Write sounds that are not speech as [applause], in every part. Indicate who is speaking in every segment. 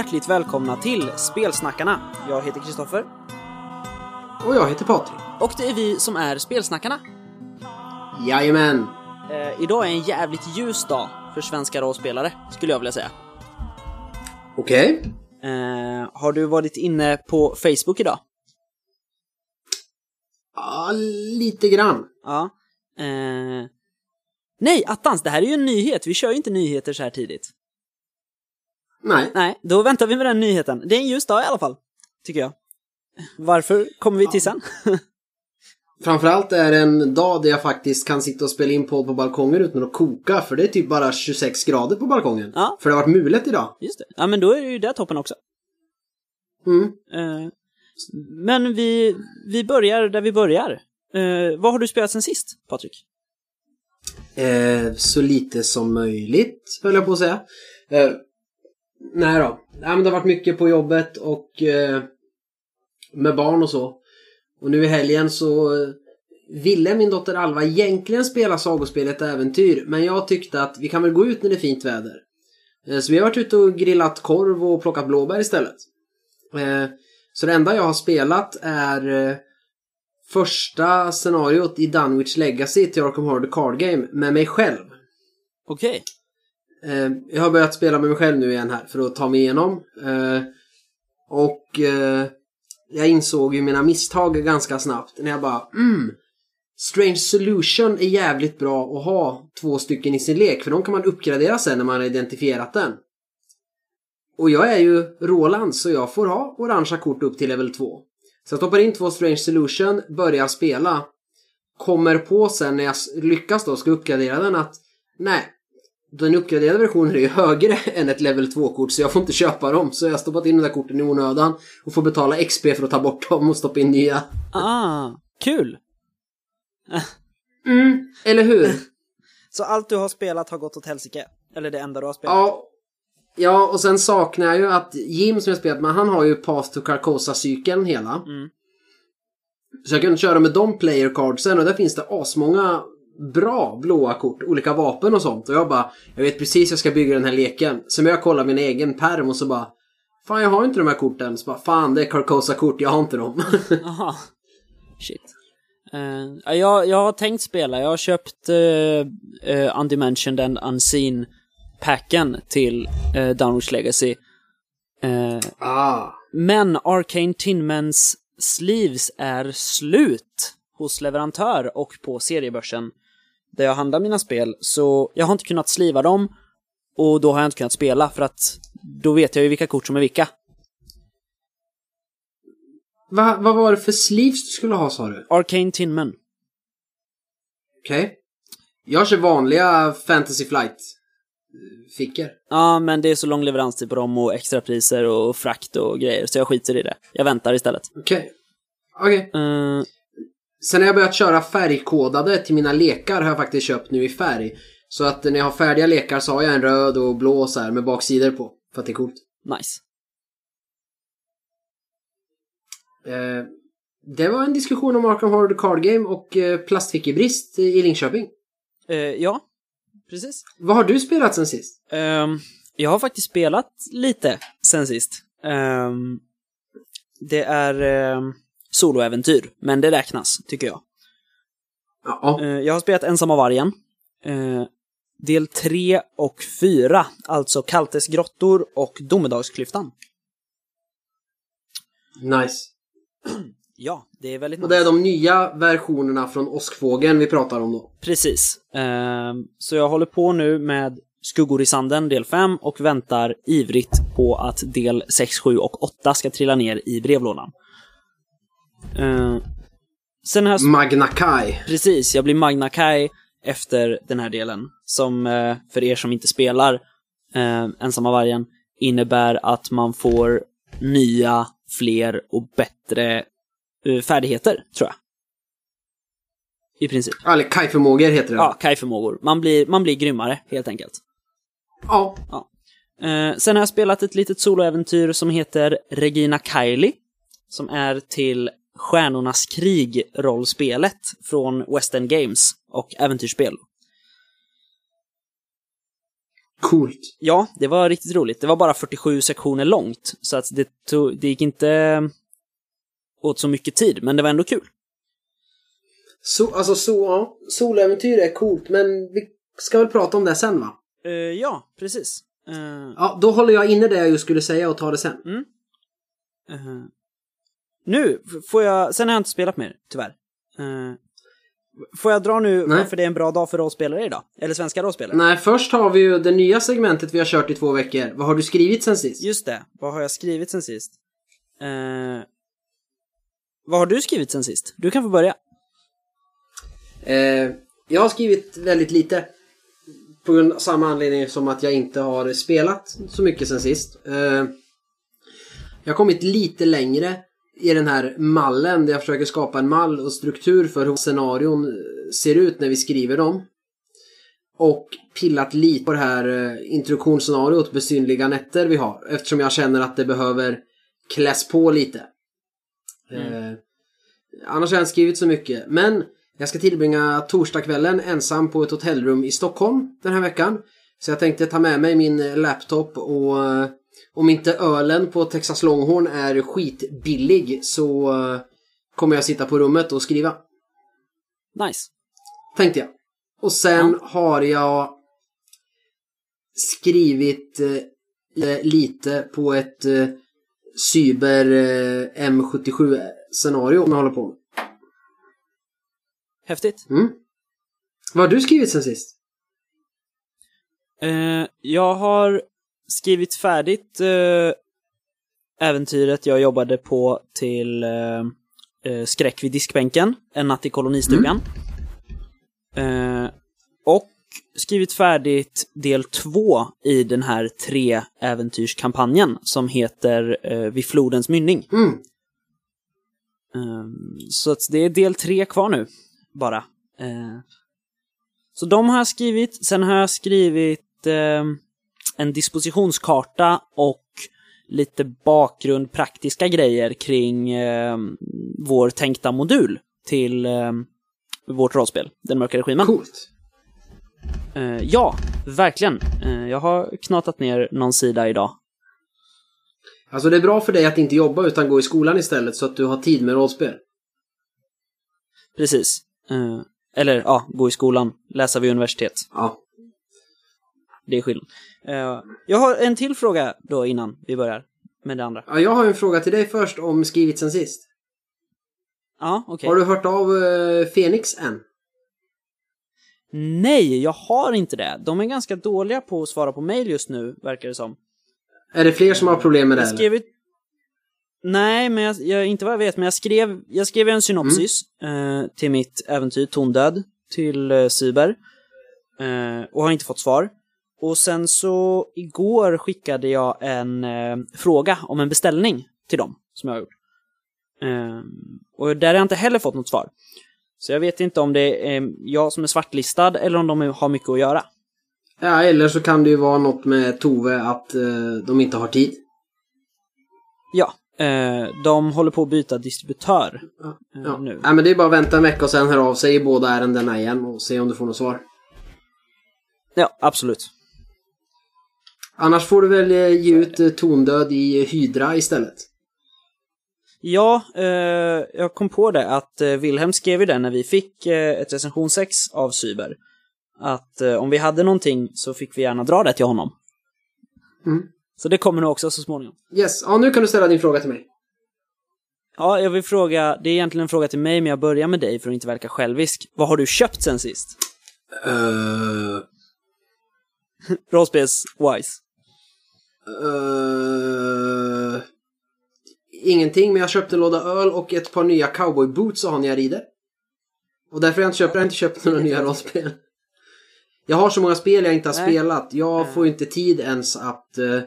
Speaker 1: Hjärtligt välkomna till Spelsnackarna. Jag heter Kristoffer
Speaker 2: Och jag heter Patrik.
Speaker 1: och det är vi som är Spelsnackarna.
Speaker 2: Jajamän.
Speaker 1: Eh, idag är en jävligt ljus dag för svenska rollspelare, skulle jag vilja säga.
Speaker 2: Okej.
Speaker 1: Eh, har du varit inne på Facebook idag?
Speaker 2: Ja, lite grann.
Speaker 1: Ja. Eh, nej, attans, det här är ju en nyhet. Vi kör ju inte nyheter så här tidigt.
Speaker 2: Nej.
Speaker 1: Nej, då väntar vi med den nyheten. Det är en ljus dag i alla fall, tycker jag. Varför kommer vi till sen? [laughs]
Speaker 2: Framförallt är det en dag där jag faktiskt kan sitta och spela in podd på balkongen utan att koka. För det är typ bara 26 grader på balkongen.
Speaker 1: Ja.
Speaker 2: För det har varit mulet idag.
Speaker 1: Just det. Ja, men då är det ju det toppen också.
Speaker 2: Mm.
Speaker 1: Eh, men vi, vi börjar där vi börjar. Eh, vad har du spelat sen sist, Patrik?
Speaker 2: Eh, så lite som möjligt, höll jag på att säga. Nej då. Nej, men det har varit mycket på jobbet och eh, med barn och så. Och nu i helgen så eh, ville min dotter Alva egentligen spela sagospelet Äventyr. Men jag tyckte att vi kan väl gå ut när det är fint väder. Eh, så vi har varit ute och grillat korv och plockat blåbär istället. Eh, så det enda jag har spelat är eh, första scenariot i Dunwich Legacy till Arkham Horror Card Game med mig själv.
Speaker 1: Okej.
Speaker 2: Eh, jag har börjat spela med mig själv nu igen här för att ta mig igenom. Eh, och eh, jag insåg ju mina misstag ganska snabbt när jag bara mm, Strange Solution är jävligt bra att ha två stycken i sin lek för de kan man uppgradera sen när man har identifierat den. Och jag är ju Roland så jag får ha orangea kort upp till level 2. Så jag stoppar in två Strange Solution, börjar spela. Kommer på sen när jag lyckas då ska uppgradera den att nej, den uppgraderade versionen är ju högre [laughs] än ett level 2-kort så jag får inte köpa dem. Så jag har stoppat in de där korten i onödan och får betala XP för att ta bort dem och stoppa in nya.
Speaker 1: Ah, kul!
Speaker 2: Mm, eller hur? [laughs]
Speaker 1: Så allt du har spelat har gått åt helsike? Eller det enda du har spelat?
Speaker 2: Ja. Ja, och sen saknar jag ju att Jim som jag spelat med, han har ju Path to Carcosa-cykeln hela.
Speaker 1: Mm.
Speaker 2: Så jag kan köra med de player cardsen och där finns det asmånga bra blåa kort, olika vapen och sånt. Och jag bara, jag vet precis hur jag ska bygga den här leken. Så jag kollar min egen perm och så bara, fan jag har inte de här korten. Så bara, fan det är Carcosa-kort, jag har inte dem. [laughs]
Speaker 1: Aha. Shit. Eh, ja, jag, jag har tänkt spela. Jag har köpt uh, uh, Undimensioned and Unseen packen till uh, Downwich Legacy. Eh,
Speaker 2: ah.
Speaker 1: men Arcane Tinmans sleeves är slut hos leverantör och på seriebörsen där jag handlar mina spel. Så jag har inte kunnat sliva dem och då har jag inte kunnat spela för att då vet jag ju vilka kort som är vilka.
Speaker 2: Va, vad var det för sleeves du skulle ha sa du?
Speaker 1: Arcane Tinman.
Speaker 2: Okej. Jag kör vanliga Fantasy Flight eh, fickor.
Speaker 1: Ja, men det är så lång leveranstid på dem och extrapriser och frakt och grejer, så jag skiter i det. Jag väntar istället.
Speaker 2: Okej. Okej.
Speaker 1: Eh,
Speaker 2: Sen har jag börjat köra färgkodade till mina lekar har jag faktiskt köpt nu i färg. Så att när jag har färdiga lekar så har jag en röd och blå så här med baksidor på. För att det är coolt.
Speaker 1: nice.
Speaker 2: Eh, det var en diskussion om Arkham Horror Card Game och eh, plastfickebrist i Linköping.
Speaker 1: Eh, ja, precis.
Speaker 2: Vad har du spelat sen sist?
Speaker 1: Ehm, jag har faktiskt spelat lite sen sist. Ehm, det är um, soloäventyr, men det räknas, tycker jag.
Speaker 2: Ja.
Speaker 1: Eh, jag har spelat Ensamma vargen. Eh, del 3 och 4, alltså Kaltes grottor och Domedagsklyftan.
Speaker 2: Nice. [clears throat]
Speaker 1: Ja, det är väldigt
Speaker 2: Och det är de nya versionerna från Åskfågeln vi pratar om då.
Speaker 1: Precis. Ehm, så jag håller på nu med Skuggor i sanden del 5 och väntar ivrigt på att del 6, 7 och 8 ska trilla ner i brevlådan. Ehm, sen jag...
Speaker 2: Magna Kai.
Speaker 1: Precis, jag blir Magna Kai efter den här delen. Som eh, för er som inte spelar eh, Ensamma vargen innebär att man får nya, fler och bättre eh, färdigheter, tror jag. I princip.
Speaker 2: Eller Kai-förmågor heter det.
Speaker 1: Ja, Kai-förmågor. Man blir, man blir grymmare, helt enkelt.
Speaker 2: ja.
Speaker 1: Eh, sen har jag spelat ett litet soloäventyr som heter Regina Kylie. Som är till Stjärnornas krig-rollspelet från West End Games och äventyrsspel.
Speaker 2: Coolt.
Speaker 1: Ja, det var riktigt roligt. Det var bara 47 sektioner långt, så att det, tog, det gick inte åt så mycket tid, men det var ändå kul.
Speaker 2: Så, alltså så, ja. Soläventyr är coolt, men vi ska väl prata om det sen va?
Speaker 1: Uh, ja, precis. Uh,
Speaker 2: Ja, då håller jag inne det jag just skulle säga och tar det sen.
Speaker 1: uh, nu får jag, sen har jag inte spelat mer, tyvärr. Uh, får jag dra nu
Speaker 2: Nej.
Speaker 1: varför det är en bra dag för rollspelare idag? Eller svenska rollspelare?
Speaker 2: Nej, först har vi ju det nya segmentet vi har kört i två veckor. Vad har du skrivit sen sist?
Speaker 1: Just det, vad har jag skrivit sen sist? Uh, vad har du skrivit sen sist? Du kan få börja.
Speaker 2: Eh, jag har skrivit väldigt lite. På grund av samma anledning som att jag inte har spelat så mycket sen sist. Jag har kommit lite längre i den här mallen där jag försöker skapa en mall och struktur för hur scenarion eh, ser ut när vi skriver dem. Och pillat lite på det här eh, introduktionsscenariot besynliga nätter vi har. Eftersom jag känner att det behöver kläs på lite. Eh, annars har jag inte skrivit så mycket. Men jag ska tillbringa torsdagskvällen ensam på ett hotellrum i Stockholm den här veckan. Så jag tänkte ta med mig min laptop och eh, om inte ölen på Texas Longhorn är skitbillig så eh, kommer jag sitta på rummet och skriva.
Speaker 1: Nice.
Speaker 2: Tänkte jag. Och sen har jag skrivit eh, lite på ett eh, Cyber eh, M77 scenario som jag håller på med.
Speaker 1: Häftigt.
Speaker 2: Mm. Vad har du skrivit sen sist?
Speaker 1: Eh, jag har skrivit färdigt eh, äventyret jag jobbade på till eh, eh, Skräck vid diskbänken, En natt i kolonistugan. Eh, och skrivit färdigt del två i den här tre äventyrskampanjen som heter eh, Vid flodens mynning.
Speaker 2: Mm.
Speaker 1: Ehm, Så att det är del tre kvar nu, bara. Eh, Så de har jag skrivit. Sen har jag skrivit ehm, en dispositionskarta och lite bakgrund, praktiska grejer kring ehm, vår tänkta modul till ehm, vårt rollspel, Den mörka regimen.
Speaker 2: Coolt.
Speaker 1: Eh, ja, verkligen. Eh, jag har knatat ner någon sida idag.
Speaker 2: Alltså det är bra för dig att inte jobba utan gå i skolan istället så att du har tid med rollspel.
Speaker 1: Precis. Eh, eller ja, gå i skolan, läsa vid universitet.
Speaker 2: Ja.
Speaker 1: Det är skillnad. Eh, jag har en till fråga då innan vi börjar med det andra.
Speaker 2: ja jag har en fråga till dig först om skrivit sen sist.
Speaker 1: Ja, okej.
Speaker 2: Har du hört av uh, Fenix än?
Speaker 1: Nej, jag har inte det. De är ganska dåliga på att svara på mail just nu, verkar det som.
Speaker 2: Är det fler som har problem med det?
Speaker 1: Jag
Speaker 2: eller?
Speaker 1: skrev ut... Nej, men jag, jag, inte vad jag vet, men jag skrev, jag skrev en synopsis eh, till mitt äventyr Tondöd till eh, Cyber. Eh, och har inte fått svar. Och sen så igår skickade jag en eh, fråga om en beställning till dem, som jag har gjort. Eh, och där har jag inte heller fått något svar. Så jag vet inte om det är jag som är svartlistad eller om de har mycket att göra.
Speaker 2: Ja, eller så kan det ju vara något med Tove att eh, de inte har tid.
Speaker 1: Ja, eh, de håller på att byta distributör
Speaker 2: Ja.
Speaker 1: eh,
Speaker 2: Ja.
Speaker 1: nu.
Speaker 2: ja, men det är bara att vänta en vecka och sen höra av sig i båda ärendena igen och se om du får något svar.
Speaker 1: Ja, absolut.
Speaker 2: Annars får du väl eh, ge ut eh, Tondöd i Hydra istället.
Speaker 1: Ja, eh, jag kom på det att eh, Wilhelm skrev ju det när vi fick eh, ett recension 6 av Cyber. Att eh, om vi hade någonting så fick vi gärna dra det till honom.
Speaker 2: Mm.
Speaker 1: Så det kommer nog också så småningom.
Speaker 2: Yes, ja nu kan du ställa din fråga till mig.
Speaker 1: Ja, jag vill fråga, det är egentligen en fråga till mig, men jag börjar med dig för att inte verka självisk. Vad har du köpt sen sist?
Speaker 2: Uh, [laughs]
Speaker 1: Rollspels-wise.
Speaker 2: Uh, ingenting, men jag köpte en låda öl och ett par nya cowboyboots att ha när jag rider. Och därför har jag inte köpt, jag inte köpt några nya rollspel. Jag har så många spel jag inte har
Speaker 1: Nej.
Speaker 2: spelat. Jag får inte tid ens att eh,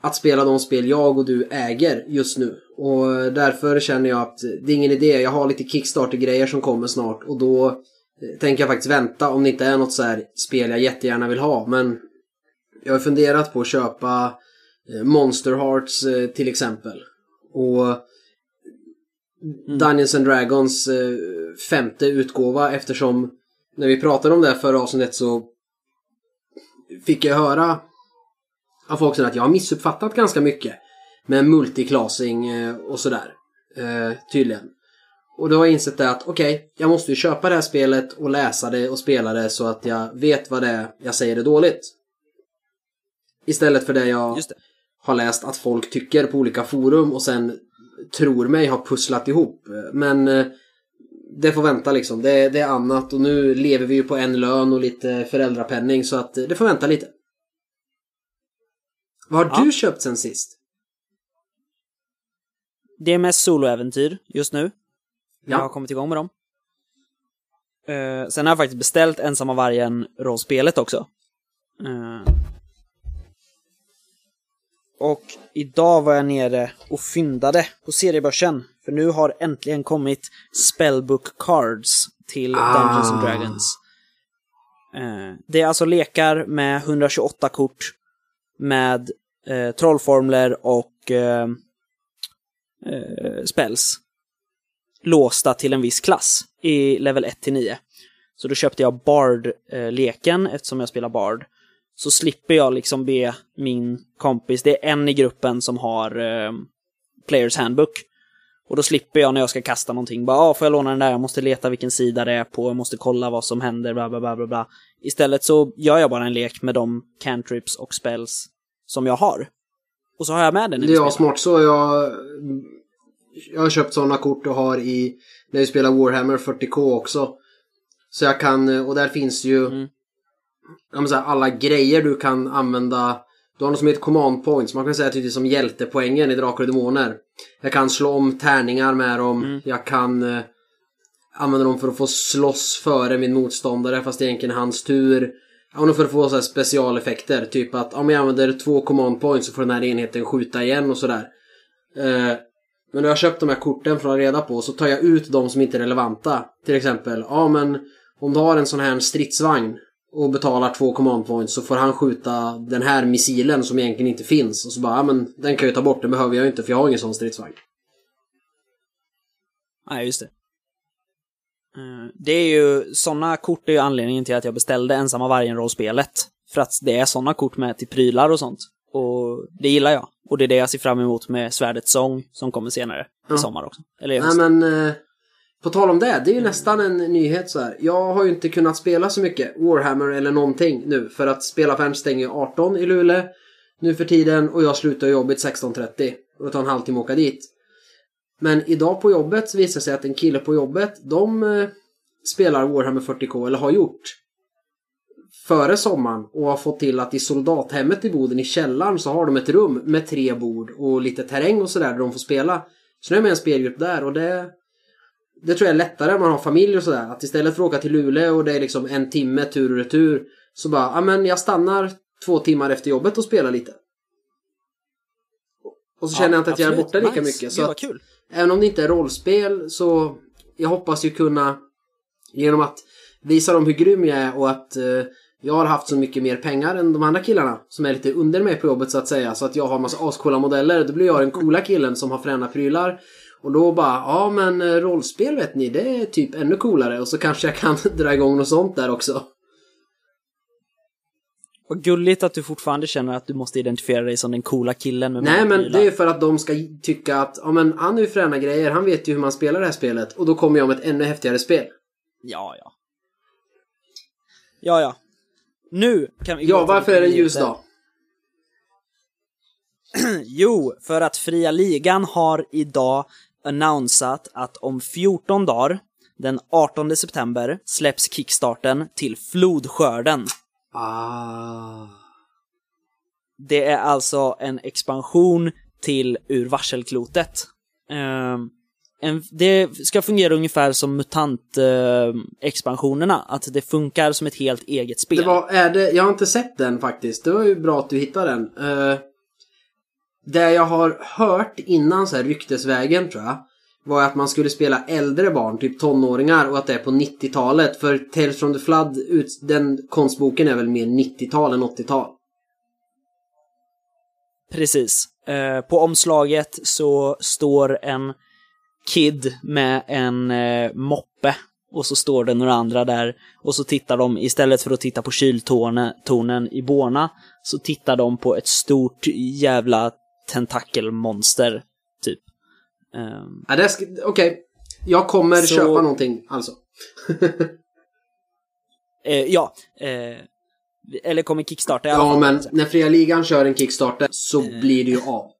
Speaker 2: att spela de spel jag och du äger just nu. Och därför känner jag att det är ingen idé. Jag har lite Kickstarter-grejer som kommer snart och då eh, tänker jag faktiskt vänta om det inte är något så här spel jag jättegärna vill ha. Men jag har funderat på att köpa eh, Monster Hearts eh, till exempel. Och Dungeons and Dragons eh, femte utgåva eftersom när vi pratade om det här förra avsnittet så fick jag höra av folk att jag har missuppfattat ganska mycket med multiclassing och sådär. Tydligen. Och då har jag insett det att okej, okay, jag måste ju köpa det här spelet och läsa det och spela det så att jag vet vad det är jag säger är dåligt. Istället för det jag det. har läst att folk tycker på olika forum och sen tror mig ha pusslat ihop. Men eh, det får vänta liksom. Det, det, är annat och nu lever vi ju på en lön och lite föräldrapenning så att det får vänta lite. Vad har ja. du köpt sen sist?
Speaker 1: Det är mest soloäventyr just nu. Ja. Jag har kommit igång med dem. Uh, sen har jag faktiskt beställt Ensamma vargen-rollspelet också. Uh, och idag var jag nere och fyndade på seriebörsen. För nu har äntligen kommit Spellbook Cards till ah. Dungeons and Dragons. Uh, det är alltså lekar med 128 kort med uh, trollformler och uh, spells låsta till en viss klass i level 1 till 9. Så då köpte jag Bard-leken eftersom jag spelar Bard. Så slipper jag liksom be min kompis, det är en i gruppen som har eh, Players Handbook. Och då slipper jag när jag ska kasta någonting, bara ah, får jag låna den där, jag måste leta vilken sida det är på, jag måste kolla vad som händer, bla bla bla bla bla. Istället så gör jag bara en lek med de cantrips och spells som jag har. Och så har jag med den
Speaker 2: Det är smart så, jag jag har köpt sådana kort och har i när vi spelar Warhammer 40K också. Så jag kan, och där finns ju mm. Jag säga, alla grejer du kan använda. Du har något som heter command points. Man kan säga att det är som hjältepoängen i Drakar och Demoner. Jag kan slå om tärningar med dem. Mm. Jag kan eh, använda dem för att få slåss före min motståndare fast det är egentligen hans tur. Ja, för att få så specialeffekter. Typ att om jag använder två command points så får den här enheten skjuta igen och sådär. Eh, men när jag har köpt de här korten för att ha reda på så tar jag ut de som inte är relevanta. Till exempel, ja men om du har en sån här stridsvagn och betalar två command points så får han skjuta den här missilen som egentligen inte finns. Och så bara, ja men den kan jag ta bort, den behöver jag inte för jag har ingen sån stridsvagn.
Speaker 1: Nej, just det. Eh, det är ju, sådana kort är ju anledningen till att jag beställde ensamma vargen-rollspelet. För att det är sådana kort med till prylar och sånt. Och det gillar jag. Och det är det jag ser fram emot med Svärdets sång som kommer senare i sommar också. Eller
Speaker 2: Nej men, eh, på tal om det, det är ju nästan en nyhet så här. Jag har ju inte kunnat spela så mycket Warhammer eller någonting nu för att spela fem stänger 18 i Luleå nu för tiden och jag slutar jobbet 16.30 och det tar en halvtimme att åka dit. Men idag på jobbet visar sig att en kille på jobbet, de eh, spelar Warhammer 40K, eller har gjort före sommaren och har fått till att i soldathemmet i Boden i källaren så har de ett rum med tre bord och lite terräng och sådär där de får spela. Så nu är jag med en spelgrupp där och det det tror jag är lättare om man har familj och sådär. Att istället för att åka till Luleå och det är liksom en timme tur och retur. Så bara, ja men jag stannar två timmar efter jobbet och spelar lite. Och så ja, känner jag inte att jag är borta lika nice. mycket. Så att,
Speaker 1: kul.
Speaker 2: Även om det inte är rollspel så jag hoppas ju kunna genom att visa dem hur grym jag är och att eh, jag har haft så mycket mer pengar än de andra killarna som är lite under mig på jobbet så att säga. Så att jag har massa ascoola modeller. Då blir jag den coola killen som har fräna prylar. Och då bara, ja men eh, rollspel vet ni, det är typ ännu coolare. Och så kanske jag kan [laughs] dra igång något sånt där också.
Speaker 1: Vad gulligt att du fortfarande känner att du måste identifiera dig som den coola killen med
Speaker 2: Nej men det är för att de ska tycka att, ja men han har ju fräna grejer, han vet ju hur man spelar det här spelet. Och då kommer jag med ett ännu häftigare spel.
Speaker 1: Ja, ja. Ja, ja. Nu kan vi
Speaker 2: Ja, varför är det ljus dag? [clears throat]
Speaker 1: jo, för att Fria Ligan har idag annonsat att om 14 dagar, den 18 september, släpps kickstarten till Flodskörden.
Speaker 2: Ah.
Speaker 1: Det är alltså en expansion till Ur varselklotet. Um, en, det ska fungera ungefär som MUTANT-expansionerna, eh, att det funkar som ett helt eget spel.
Speaker 2: Det var, är det, jag har inte sett den faktiskt, det var ju bra att du hittade den. Eh, det jag har hört innan så här ryktesvägen tror jag, var att man skulle spela äldre barn, typ tonåringar, och att det är på 90-talet. För Tales from the Flood, den konstboken är väl mer 90-tal än 80-tal.
Speaker 1: Precis. Eh, på omslaget så står en kid med en eh, moppe och så står det några andra där och så tittar de, istället för att titta på kyltornen i Borna, så tittar de på ett stort jävla tentakelmonster, typ. Um,
Speaker 2: Ja, Okej, jag kommer
Speaker 1: Så-
Speaker 2: köpa någonting alltså. [laughs]
Speaker 1: eh, ja, eh, eller kommer kickstarta i alla
Speaker 2: Ja,
Speaker 1: fall.
Speaker 2: men när Fria Ligan kör en Kickstarter så
Speaker 1: Eh.
Speaker 2: blir det ju av.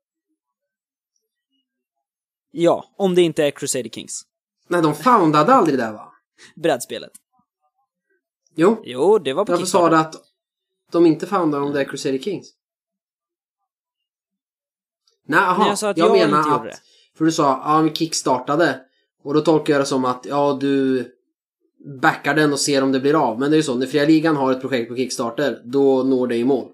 Speaker 1: Ja, om det inte är Crusader Kings.
Speaker 2: Nej, de foundade aldrig det va?
Speaker 1: Brädspelet.
Speaker 2: Jo,
Speaker 1: Jo, det var på
Speaker 2: varför sa
Speaker 1: Kickstarter.
Speaker 2: du att de inte foundade om det är Crusader Kings? Nej, aha,
Speaker 1: jag sa att
Speaker 2: jag,
Speaker 1: jag
Speaker 2: menar
Speaker 1: inte
Speaker 2: att...
Speaker 1: gjorde det.
Speaker 2: För du sa, ja vi kickstartade. Och då tolkar jag det som att, ja du backar den och ser om det blir av. Men det är ju så, när Fria Ligan har ett projekt på Kickstarter, då når det i mål.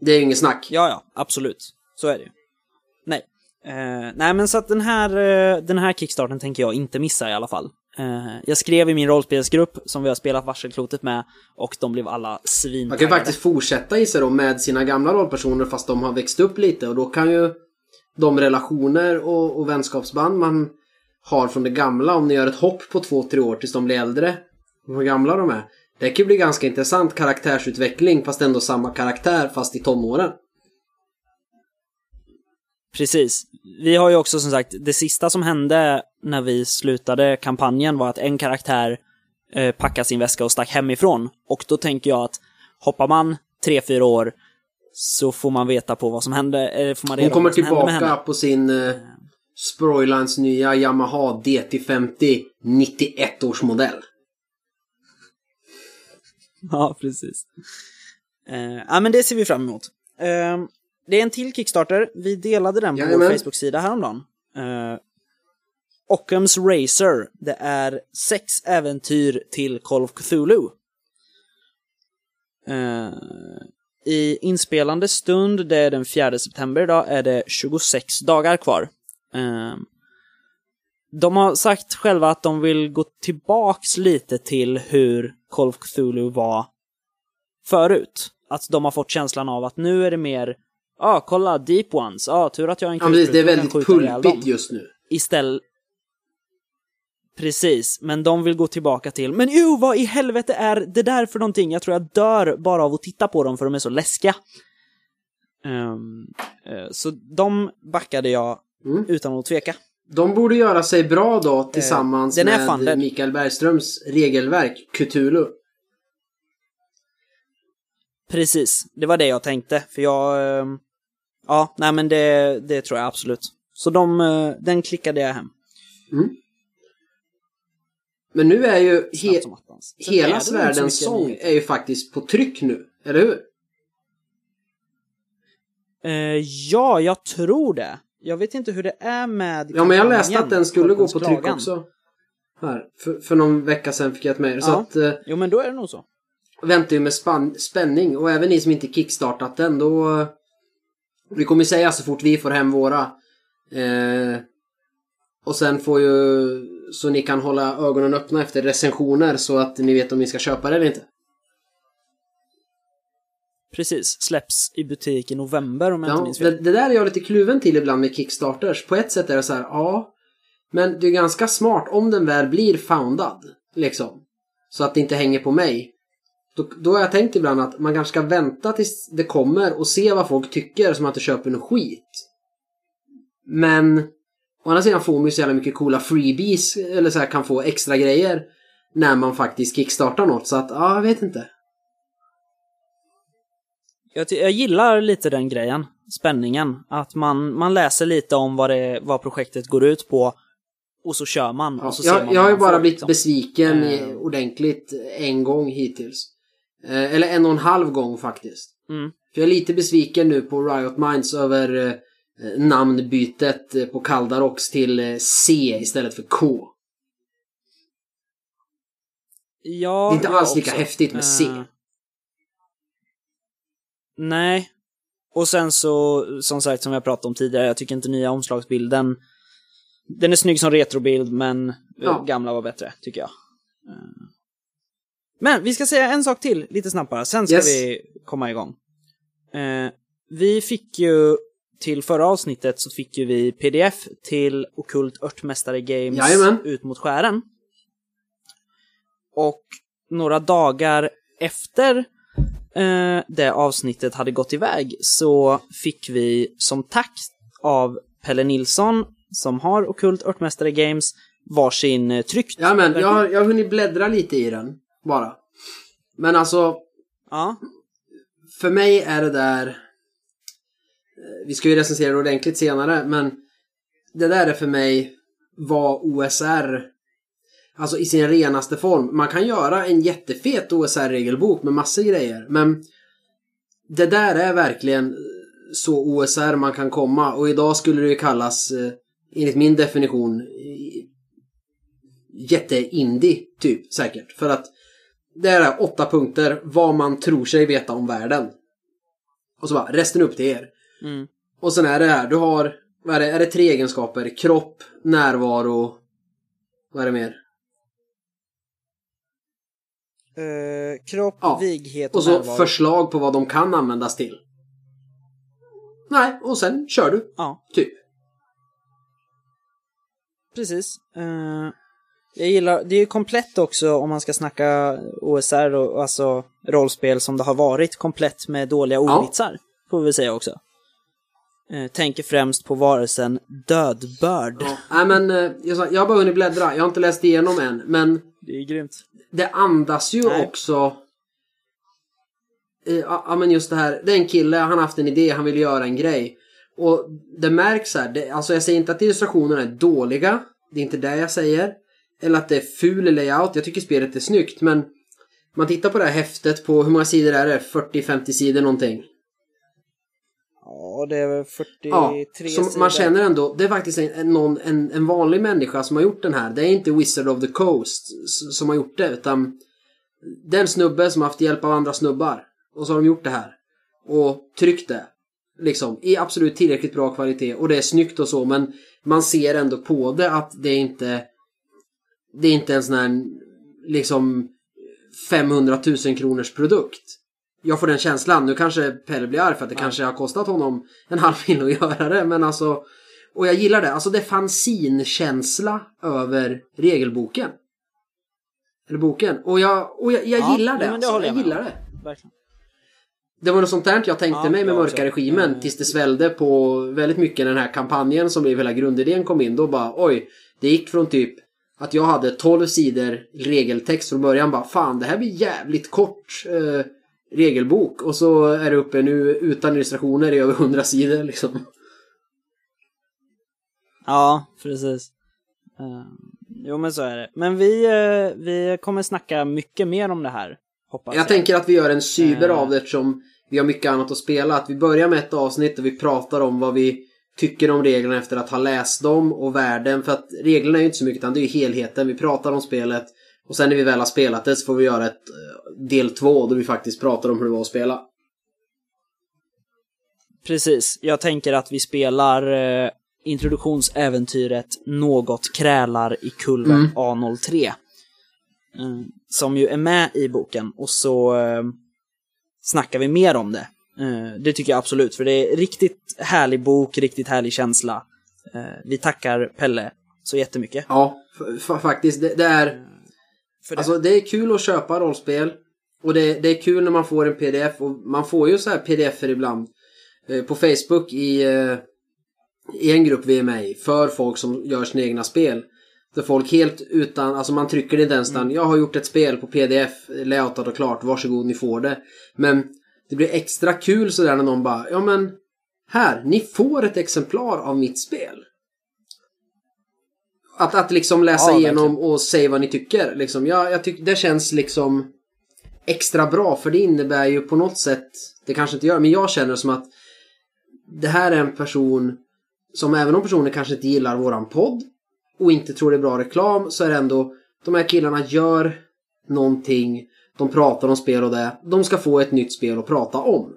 Speaker 2: Det är ju inget snack.
Speaker 1: Ja, ja, absolut. Så är det ju. Nej. Eh, nej, men så att den här, eh, den här kickstarten tänker jag inte missa i alla fall. Eh, jag skrev i min rollspelsgrupp som vi har spelat Varselklotet med och de blev alla
Speaker 2: Man kan ju faktiskt fortsätta i sig då med sina gamla rollpersoner fast de har växt upp lite och då kan ju de relationer och, och vänskapsband man har från det gamla, om ni gör ett hopp på två, tre år tills de blir äldre, hur gamla de är. Det kan ju bli ganska intressant karaktärsutveckling fast ändå samma karaktär fast i tonåren.
Speaker 1: Precis. Vi har ju också som sagt, det sista som hände när vi slutade kampanjen var att en karaktär eh, packade sin väska och stack hemifrån. Och då tänker jag att hoppar man tre, fyra år så får man veta på vad som hände, eller får man reda
Speaker 2: Hon kommer tillbaka på sin eh, Sproilans nya Yamaha DT50 91 års modell.
Speaker 1: Ja, precis. Eh, ja, men det ser vi fram emot. Eh, det är en till Kickstarter. Vi delade den på
Speaker 2: Jajamän.
Speaker 1: vår Facebook-sida häromdagen. Uh, Occams Racer. Det är sex äventyr till Call of Cthulhu. Eh, I inspelande stund, det är den 4 september idag, är det 26 dagar kvar. Eh, de har sagt själva att de vill gå tillbaks lite till hur Call of Cthulhu var förut. Att de har fått känslan av att nu är det mer, ah, kolla Deep Ones, ja ah, tur att jag är en
Speaker 2: Ja, precis, det är
Speaker 1: kulspruta
Speaker 2: väldigt
Speaker 1: skjuta ihjäl dem."
Speaker 2: pulpigt just nu.
Speaker 1: Istället... Precis, men de vill gå tillbaka till, men jo, vad i helvete är det där för någonting? Jag tror jag dör bara av att titta på dem för de är så läskiga. Ehm, eh, så de backade jag
Speaker 2: Mm.
Speaker 1: utan att tveka.
Speaker 2: De borde göra sig bra då tillsammans
Speaker 1: Eh, den är
Speaker 2: med
Speaker 1: funded.
Speaker 2: Mikael Bergströms regelverk, Cthulhu.
Speaker 1: Precis, det var det jag tänkte, för jag... Ja, nej men det, det tror jag absolut. Så de, eh, den klickade jag hem.
Speaker 2: Men nu är ju he hela Svärdens sång är ju faktiskt på tryck nu, eller hur?
Speaker 1: Eh, ja, jag tror det. Jag vet inte hur det är med
Speaker 2: Ja, men jag läste att den skulle gå på tryck också. Här, för, för någon vecka sedan fick jag ett mejl. Så
Speaker 1: Ja.
Speaker 2: att, eh,
Speaker 1: Jo, men då är det nog så.
Speaker 2: väntar ju med spänning. Och även ni som inte kickstartat den, då... Vi kommer säga så fort vi får hem våra. Eh, och sen får ju... Så ni kan hålla ögonen öppna efter recensioner så att ni vet om ni ska köpa det eller inte.
Speaker 1: Precis, släpps i butik i november om jag inte
Speaker 2: Ja,
Speaker 1: minns
Speaker 2: det,
Speaker 1: fel.
Speaker 2: det där är jag lite kluven till ibland med Kickstarters. På ett sätt är det så här, ja. Men det är ganska smart om den väl blir foundad. Liksom. Så att det inte hänger på mig. Då, då har jag tänkt ibland att man kanske ska vänta tills det kommer och se vad folk tycker så man inte köper något skit. Men å andra sidan får man ju så jävla mycket coola freebies eller så här kan få extra grejer när man faktiskt kickstartar något. Så att, ja, jag vet inte.
Speaker 1: Jag, jag gillar lite den grejen, spänningen. Att man, man läser lite om vad, det, vad projektet går ut på och så kör man.
Speaker 2: Ja,
Speaker 1: och så ser man
Speaker 2: jag, jag har ju bara blivit
Speaker 1: liksom.
Speaker 2: besviken i- ordentligt en gång hittills. Eh, eller en och en halv gång faktiskt.
Speaker 1: Mm.
Speaker 2: För jag är lite besviken nu på Riot Minds över eh, namnbytet eh, på Kaldarox till C istället för K.
Speaker 1: Ja,
Speaker 2: Det är inte alls lika
Speaker 1: också.
Speaker 2: häftigt med C.
Speaker 1: Eh, nej. Och sen så, som sagt, som jag pratade om tidigare, jag tycker inte nya omslagsbilden den är snygg som retrobild, men
Speaker 2: Ja.
Speaker 1: gamla var bättre, tycker jag. Men vi ska säga en sak till, lite snabbt bara, sen ska
Speaker 2: Yes.
Speaker 1: vi komma igång. Eh, vi fick ju, till förra avsnittet så fick ju vi pdf till Okult Örtmästare Games
Speaker 2: Jajamän.
Speaker 1: Ut mot skären. och några dagar efter eh, det avsnittet hade gått iväg så fick vi som tack av Pelle Nilsson, som har Okult Örtmästare Games, varsin eh, tryckt.
Speaker 2: Ja men jag, har- jag har hunnit bläddra lite i den, bara. Men alltså,
Speaker 1: Ja,
Speaker 2: för mig är det där... eh, Vi ska ju recensera det ordentligt senare, men det där är för mig vad OSR, alltså i sin renaste form. Man kan göra en jättefet OSR-regelbok med massor grejer, men det där är verkligen så OSR man kan komma och idag skulle det ju kallas, eh, enligt min definition, jätte-indie typ säkert. För att det är åtta punkter vad man tror sig veta om världen. Och så bara, resten upp till er.
Speaker 1: mm.
Speaker 2: Och sen är det här, du har, vad är det, är det tre egenskaper? Kropp, närvaro, vad är det mer?
Speaker 1: Eh, kropp,
Speaker 2: Ja,
Speaker 1: vighet och,
Speaker 2: Och så
Speaker 1: närvaro.
Speaker 2: förslag på vad de kan användas till. Nej, och sen kör du,
Speaker 1: Ja,
Speaker 2: typ.
Speaker 1: precis. Eh, jag gillar, det är ju komplett också om man ska snacka OSR och alltså rollspel som det har varit komplett med dåliga
Speaker 2: Ja.
Speaker 1: ordvitsar. Får vi säga också. Eh, tänker främst på varelsen dödbörd.
Speaker 2: Ja. Nej men, eh, jag, sa, jag har bara hunnit bläddra, jag har inte läst igenom än, men
Speaker 1: Det är grymt.
Speaker 2: det andas ju
Speaker 1: Nej.
Speaker 2: också... eh, Ja ja, men just det här, det är en kille, han har haft en idé, han vill göra en grej. Och det märks här, det, alltså jag säger inte att illustrationerna är dåliga, det är inte det jag säger. Eller att det är ful layout, jag tycker spelet är snyggt men man tittar på det här häftet på, hur många sidor är det? 40-50 sidor någonting.
Speaker 1: Ja, det är väl 43
Speaker 2: Ja, som
Speaker 1: sidor.
Speaker 2: man känner ändå, det är faktiskt en, någon, en, en vanlig människa som har gjort den här. Det är inte Wizard of the Coast som har gjort det, utan det är en snubbe som har haft hjälp av andra snubbar. Och så har de gjort det här. Och tryckt det. Liksom, i absolut tillräckligt bra kvalitet. Och det är snyggt och så, men man ser ändå på det att det är inte... Det är inte en sån här, liksom, 500 000 kronors produkt. Jag får den känslan. Nu kanske Pelle blir arg för att det
Speaker 1: Ja.
Speaker 2: kanske har kostat honom en halv mil att göra det. Men alltså, och jag gillar det. Alltså det fanns sin känsla över regelboken. Eller boken. Och jag, och jag, jag
Speaker 1: Ja,
Speaker 2: gillar det.
Speaker 1: det
Speaker 2: alltså. jag
Speaker 1: jag
Speaker 2: gillar det.
Speaker 1: Verkligen.
Speaker 2: Det var något sånt där jag tänkte
Speaker 1: Ja,
Speaker 2: mig med mörka regimen
Speaker 1: Mm.
Speaker 2: tills det svällde på väldigt mycket den här kampanjen som blev hela grundidén kom in. Då bara oj, det gick från typ att jag hade 12 sidor regeltext från början bara fan det här blir jävligt kort eh, regelbok och så är det uppe nu utan illustrationer i över 100 sidor liksom.
Speaker 1: Ja, precis. Eh, jo, men så är det. Men vi, eh, vi kommer snacka mycket mer om det här, hoppas jag.
Speaker 2: Jag tänker att vi gör en cyber
Speaker 1: Eh.
Speaker 2: av det eftersom vi har mycket annat att spela. Att vi börjar med ett avsnitt och vi pratar om vad vi tycker om reglerna efter att ha läst dem och världen. För att reglerna är ju inte så mycket utan det är ju helheten. Vi pratar om spelet och sen när vi väl har spelat det så får vi göra ett eh, del två då vi faktiskt pratar om hur det var att spela.
Speaker 1: Precis. Jag tänker att vi spelar eh, introduktionsäventyret Något krälar i kulven
Speaker 2: Mm.
Speaker 1: A03. Eh, som ju är med i boken och så eh, snackar vi mer om det. Eh, det tycker jag absolut, för det är riktigt härlig bok, riktigt härlig känsla. Eh, vi tackar Pelle så jättemycket.
Speaker 2: Ja, faktiskt. Det, det är...
Speaker 1: För det.
Speaker 2: Alltså det är kul att köpa rollspel. Och det, det är kul när man får en pdf. Och man får ju så här pdf-er ibland. Eh, på Facebook i, i en grupp vi är med i. För folk som gör sina egna spel. Där folk helt utan, alltså man trycker det inte ens utan, jag har gjort ett spel på pdf, layoutat och klart, varsågod ni får det. Men det blir extra kul sådär när någon bara, ja men här, ni får ett exemplar av mitt spel. Att, att liksom läsa
Speaker 1: Ja,
Speaker 2: igenom och säga vad ni tycker. Liksom. Jag, jag tycker det känns liksom extra bra för det innebär ju på något sätt, det kanske inte gör, men jag känner som att det här är en person som även om personen kanske inte gillar våran podd och inte tror det är bra reklam så är det ändå de här killarna gör någonting, de pratar om spel och det, de ska få ett nytt spel att prata om.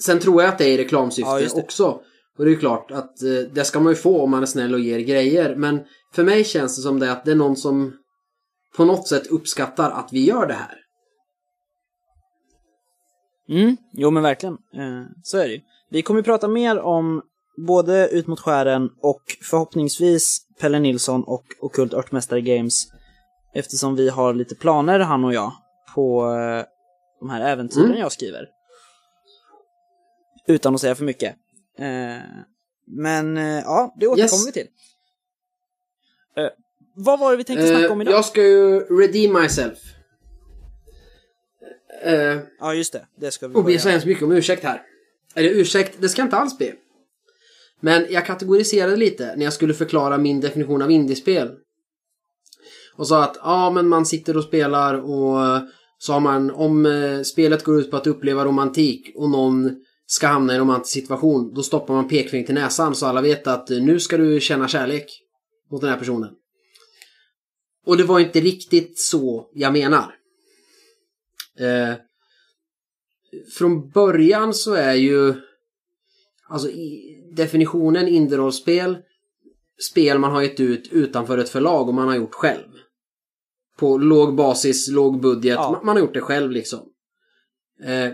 Speaker 2: Sen tror jag att det är i reklamsyfte
Speaker 1: Ja,
Speaker 2: också. Och det är ju klart att eh, det ska man ju få om man är snäll och ger grejer. Men för mig känns det som det att det är någon som på något sätt uppskattar att vi gör det här.
Speaker 1: Mm, jo men verkligen. Eh, så är det ju. Vi kommer ju prata mer om både Ut mot skären och förhoppningsvis Pelle Nilsson och Okult Örtmästare Games eftersom vi har lite planer, han och jag, på eh, de här äventyren
Speaker 2: Mm.
Speaker 1: jag skriver. Utan att säga för mycket. Eh, men eh, ja, det återkommer
Speaker 2: Yes.
Speaker 1: vi till. Vad var det vi tänkte snacka om idag?
Speaker 2: jag ska ju redeem myself. Eh,
Speaker 1: Ja, just det. Det ska vi
Speaker 2: och be så hemskt mycket om ursäkt här. Eller ursäkt, det ska jag inte alls be. Men jag kategoriserade lite när jag skulle förklara min definition av indiespel. Och sa att ja, men man sitter och spelar och eh, så har man, om eh, spelet går ut på att uppleva romantik och någon ska hamna i en romantisk situation, då stoppar man pekfingret till näsan så alla vet att eh, nu ska du känna kärlek mot den här personen. Och det var inte riktigt så jag menar. Eh, från början så är ju alltså i definitionen indie-rollspel spel man har gett ut utanför ett förlag och man har gjort själv. På låg basis, låg budget.
Speaker 1: Ja.
Speaker 2: Man, man har gjort det själv liksom. Eh,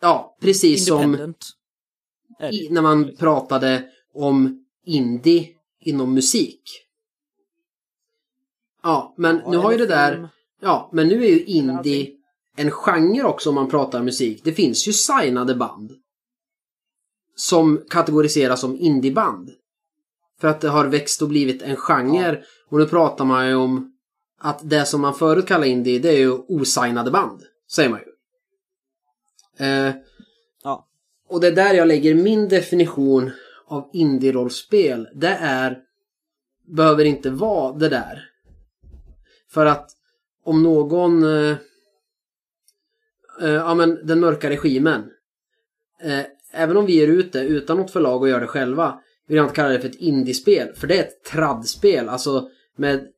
Speaker 2: ja, precis som i, när man pratade om indie inom musik. Ja, men
Speaker 1: Ja,
Speaker 2: nu har ju det där...
Speaker 1: film.
Speaker 2: Ja, men nu är ju indie en genre också om man pratar musik. Det finns ju signade band. Som kategoriseras som indieband. För att det har växt och blivit en genre. Och nu pratar man ju om att det som man förut kallade indie, det är ju osignade band. Säger man ju. Eh,
Speaker 1: Ja.
Speaker 2: och det är där jag lägger min definition av indie-rollspel. Det är... Behöver inte vara det där. För att om någon... Eh, eh, ja men den mörka regimen. Eh, även om vi ger ut det utan något förlag och gör det själva. Vill jag inte kalla det för ett indiespel. För det är ett tradspel. Alltså med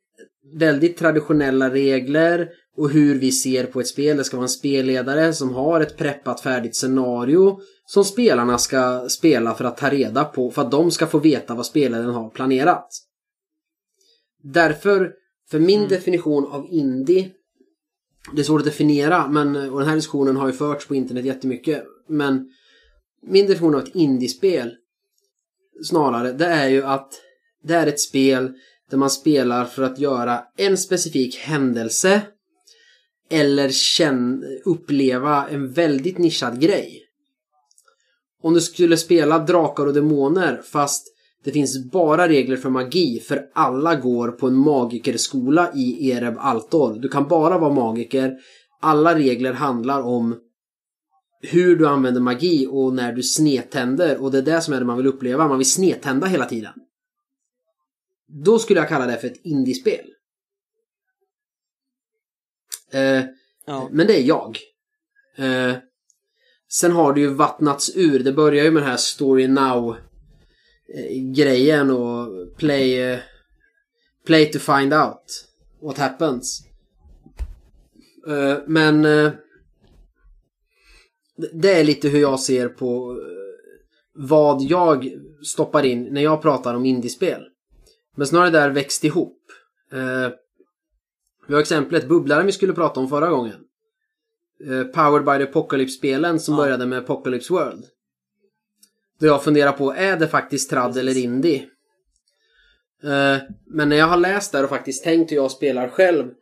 Speaker 2: väldigt traditionella regler och hur vi ser på ett spel. Det ska vara en spelledare som har ett preppat färdigt scenario som spelarna ska spela för att ta reda på, för att de ska få veta vad spelaren har planerat. Därför, för min definition av indie, det är svårt att definiera, men, och den här diskussionen har ju förts på internet jättemycket, men min definition av ett indiespel snarare, det är ju att det är ett spel där man spelar för att göra en specifik händelse eller känn, uppleva en väldigt nischad grej. Om du skulle spela Drakar och Demoner fast det finns bara regler för magi för alla går på en magikerskola i Ereb Altor. Du kan bara vara magiker. Alla regler handlar om hur du använder magi och när du snedtänder och det är det som är det man vill uppleva. Man vill snedtända hela tiden. Då skulle jag kalla det för ett indiespel. Eh,
Speaker 1: Ja.
Speaker 2: men det är jag. Eh, sen har det ju vattnats ur. Det börjar ju med den här Story Now eh, grejen och play, eh, play to find out what happens. Eh, men det- är lite hur jag ser på vad jag stoppar in när jag pratar om indiespel. Men det där växt ihop. Eh, vi har exemplet bubblaren vi skulle prata om förra gången. Eh, Powered by the Apocalypse-spelen som
Speaker 1: Ja.
Speaker 2: började med Apocalypse World. Då jag funderar på, är det faktiskt trad eller indie? Eh, men när jag har läst där och faktiskt tänkt hur jag spelar själv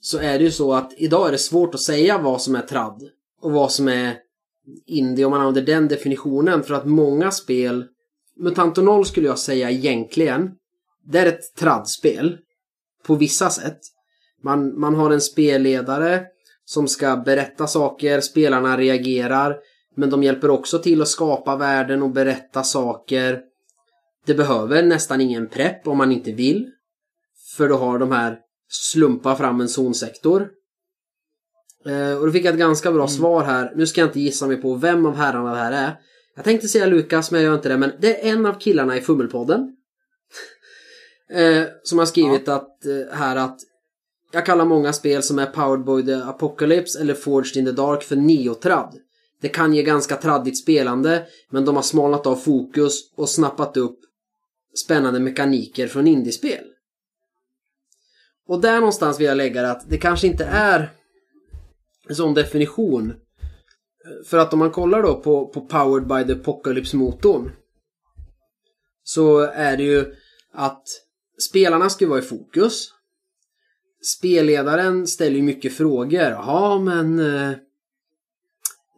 Speaker 2: så är det ju så att idag är det svårt att säga vad som är trad och vad som är indie om man använder den definitionen för att många spel Mutanto 0 skulle jag säga egentligen det är ett tradspel på vissa sätt. Man, man har en spelledare som ska berätta saker, spelarna reagerar men de hjälper också till att skapa världen och berätta saker. Det behöver nästan ingen prepp om man inte vill. För då har de här slumpa fram en zonsektor. Eh, och då fick jag ett ganska bra svar här. Nu ska jag inte gissa mig på vem av herrarna det här är. Jag tänkte säga Lukas men jag gör inte det. Men det är en av killarna i Fummelpodden. [laughs] eh, som har skrivit att, eh, här att jag kallar många spel som är Powered by the Apocalypse eller Forged in the Dark för neotrad. Det kan ge ganska traddigt spelande men de har smalnat av fokus och snappat upp spännande mekaniker från indiespel. Och där någonstans vill jag lägga det att det kanske inte är en sån definition. För att om man kollar då på, på Powered by the Apocalypse-motorn så är det ju att spelarna ska ju vara i fokus. Spelledaren ställer ju mycket frågor. Ja, men eh,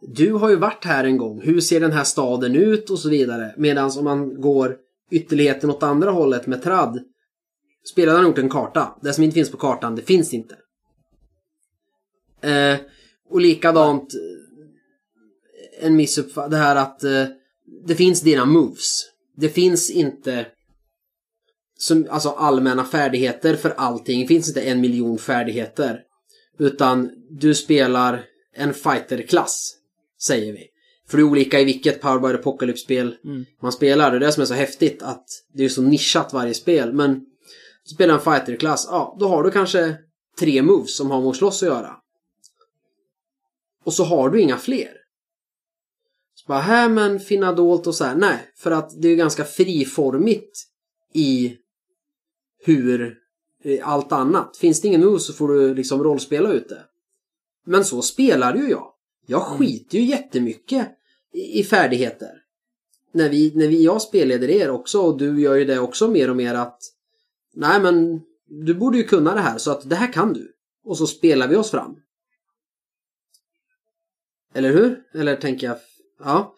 Speaker 2: du har ju varit här en gång. Hur ser den här staden ut och så vidare. Medan om man går ytterligheten åt andra hållet med tradd. Spelaren har gjort en karta. Det som inte finns på kartan, det finns inte. Eh, och likadant en missuppfattning. Det här att eh, det finns dina moves. Det finns inte som, alltså allmänna färdigheter för allting. Det finns inte en miljon färdigheter. Utan du spelar en fighterklass, säger vi. För det är olika i vilket Power by the Apocalypse-spel
Speaker 1: Mm.
Speaker 2: man spelar. Det är det som är så häftigt att det är så nischat varje spel. Men du spelar en fighterklass, ja då har du kanske tre moves som har med att slåss att göra. Och så har du inga fler. Så bara, här men finna dolt och så här. Nej, för att det är ganska friformigt i hur eh, allt annat. Finns det ingen move så får du liksom rollspela ut det. Men så spelar ju jag. Jag skiter ju jättemycket i färdigheter. När vi, när vi, jag spelleder er också och du gör ju det också mer och mer att Nej men du borde ju kunna det här så att det här kan du. Och så spelar vi oss fram. Eller hur? Eller tänker jag... Ja.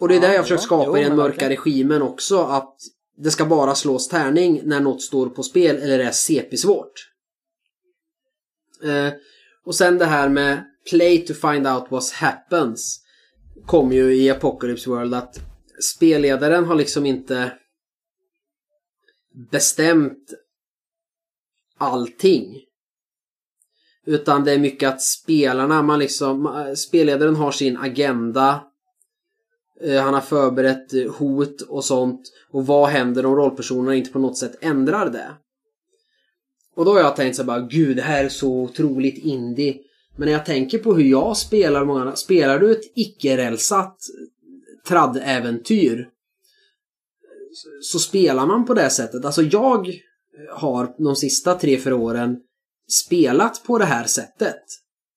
Speaker 2: Och det är
Speaker 1: Ja,
Speaker 2: det jag försöker skapa
Speaker 1: Jo,
Speaker 2: i den mörka
Speaker 1: verkligen.
Speaker 2: regimen också. Att det ska bara slås tärning när något står på spel eller är CP-svårt. Eh, och sen det här med play to find out what happens. Kom ju i Apocalypse World att spelledaren har liksom inte bestämt allting. Utan det är mycket att spelarna, man liksom, spelledaren har sin agenda. Eh, han har förberett eh, hot och sånt. Och vad händer om rollpersonerna inte på något sätt ändrar det? Och då har jag tänkt så bara, gud det här är så otroligt indie. Men när jag tänker på hur jag spelar många, spelar du ett icke-rälsat eh, tradd-äventyr så spelar man på det sättet. Alltså jag har de sista tre, fyra åren spelat på det här sättet.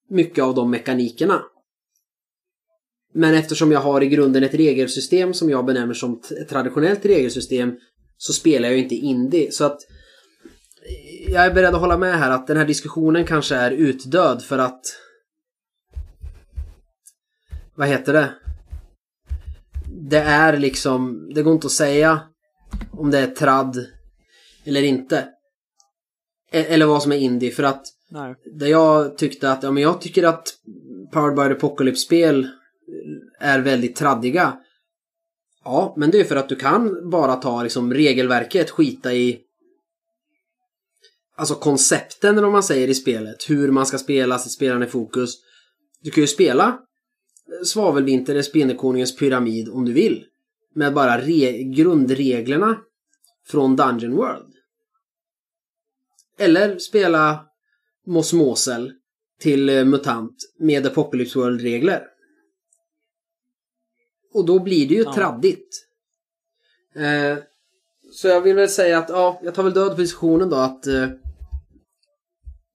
Speaker 2: Mycket av de mekanikerna. Men eftersom jag har i grunden ett regelsystem som jag benämner som ett traditionellt regelsystem så spelar jag ju inte indie. Så att jag är beredd att hålla med här att den här diskussionen kanske är utdöd för att vad heter det? Det är liksom, det går inte att säga om det är tradd eller inte. E- Eller vad som är indie för att
Speaker 1: Nej.
Speaker 2: där jag tyckte att, ja men jag tycker att Powered by the Apocalypse-spel är väldigt traddiga. Ja, men det är för att du kan bara ta liksom regelverket, skita i Alltså koncepten eller vad man säger i spelet, hur man ska spela, sitt spelande i fokus. Du kan ju spela Svavelvinter eller Spindelkonungens pyramid om du vill. Med bara re- grundreglerna från Dungeon World. Eller spela Mosmosel till eh, MUTANT med Apocalypse World-regler. Och då blir det ju
Speaker 1: Ja.
Speaker 2: traddigt. Eh, så jag vill väl säga att, ja, jag tar väl död på diskussionen då att eh,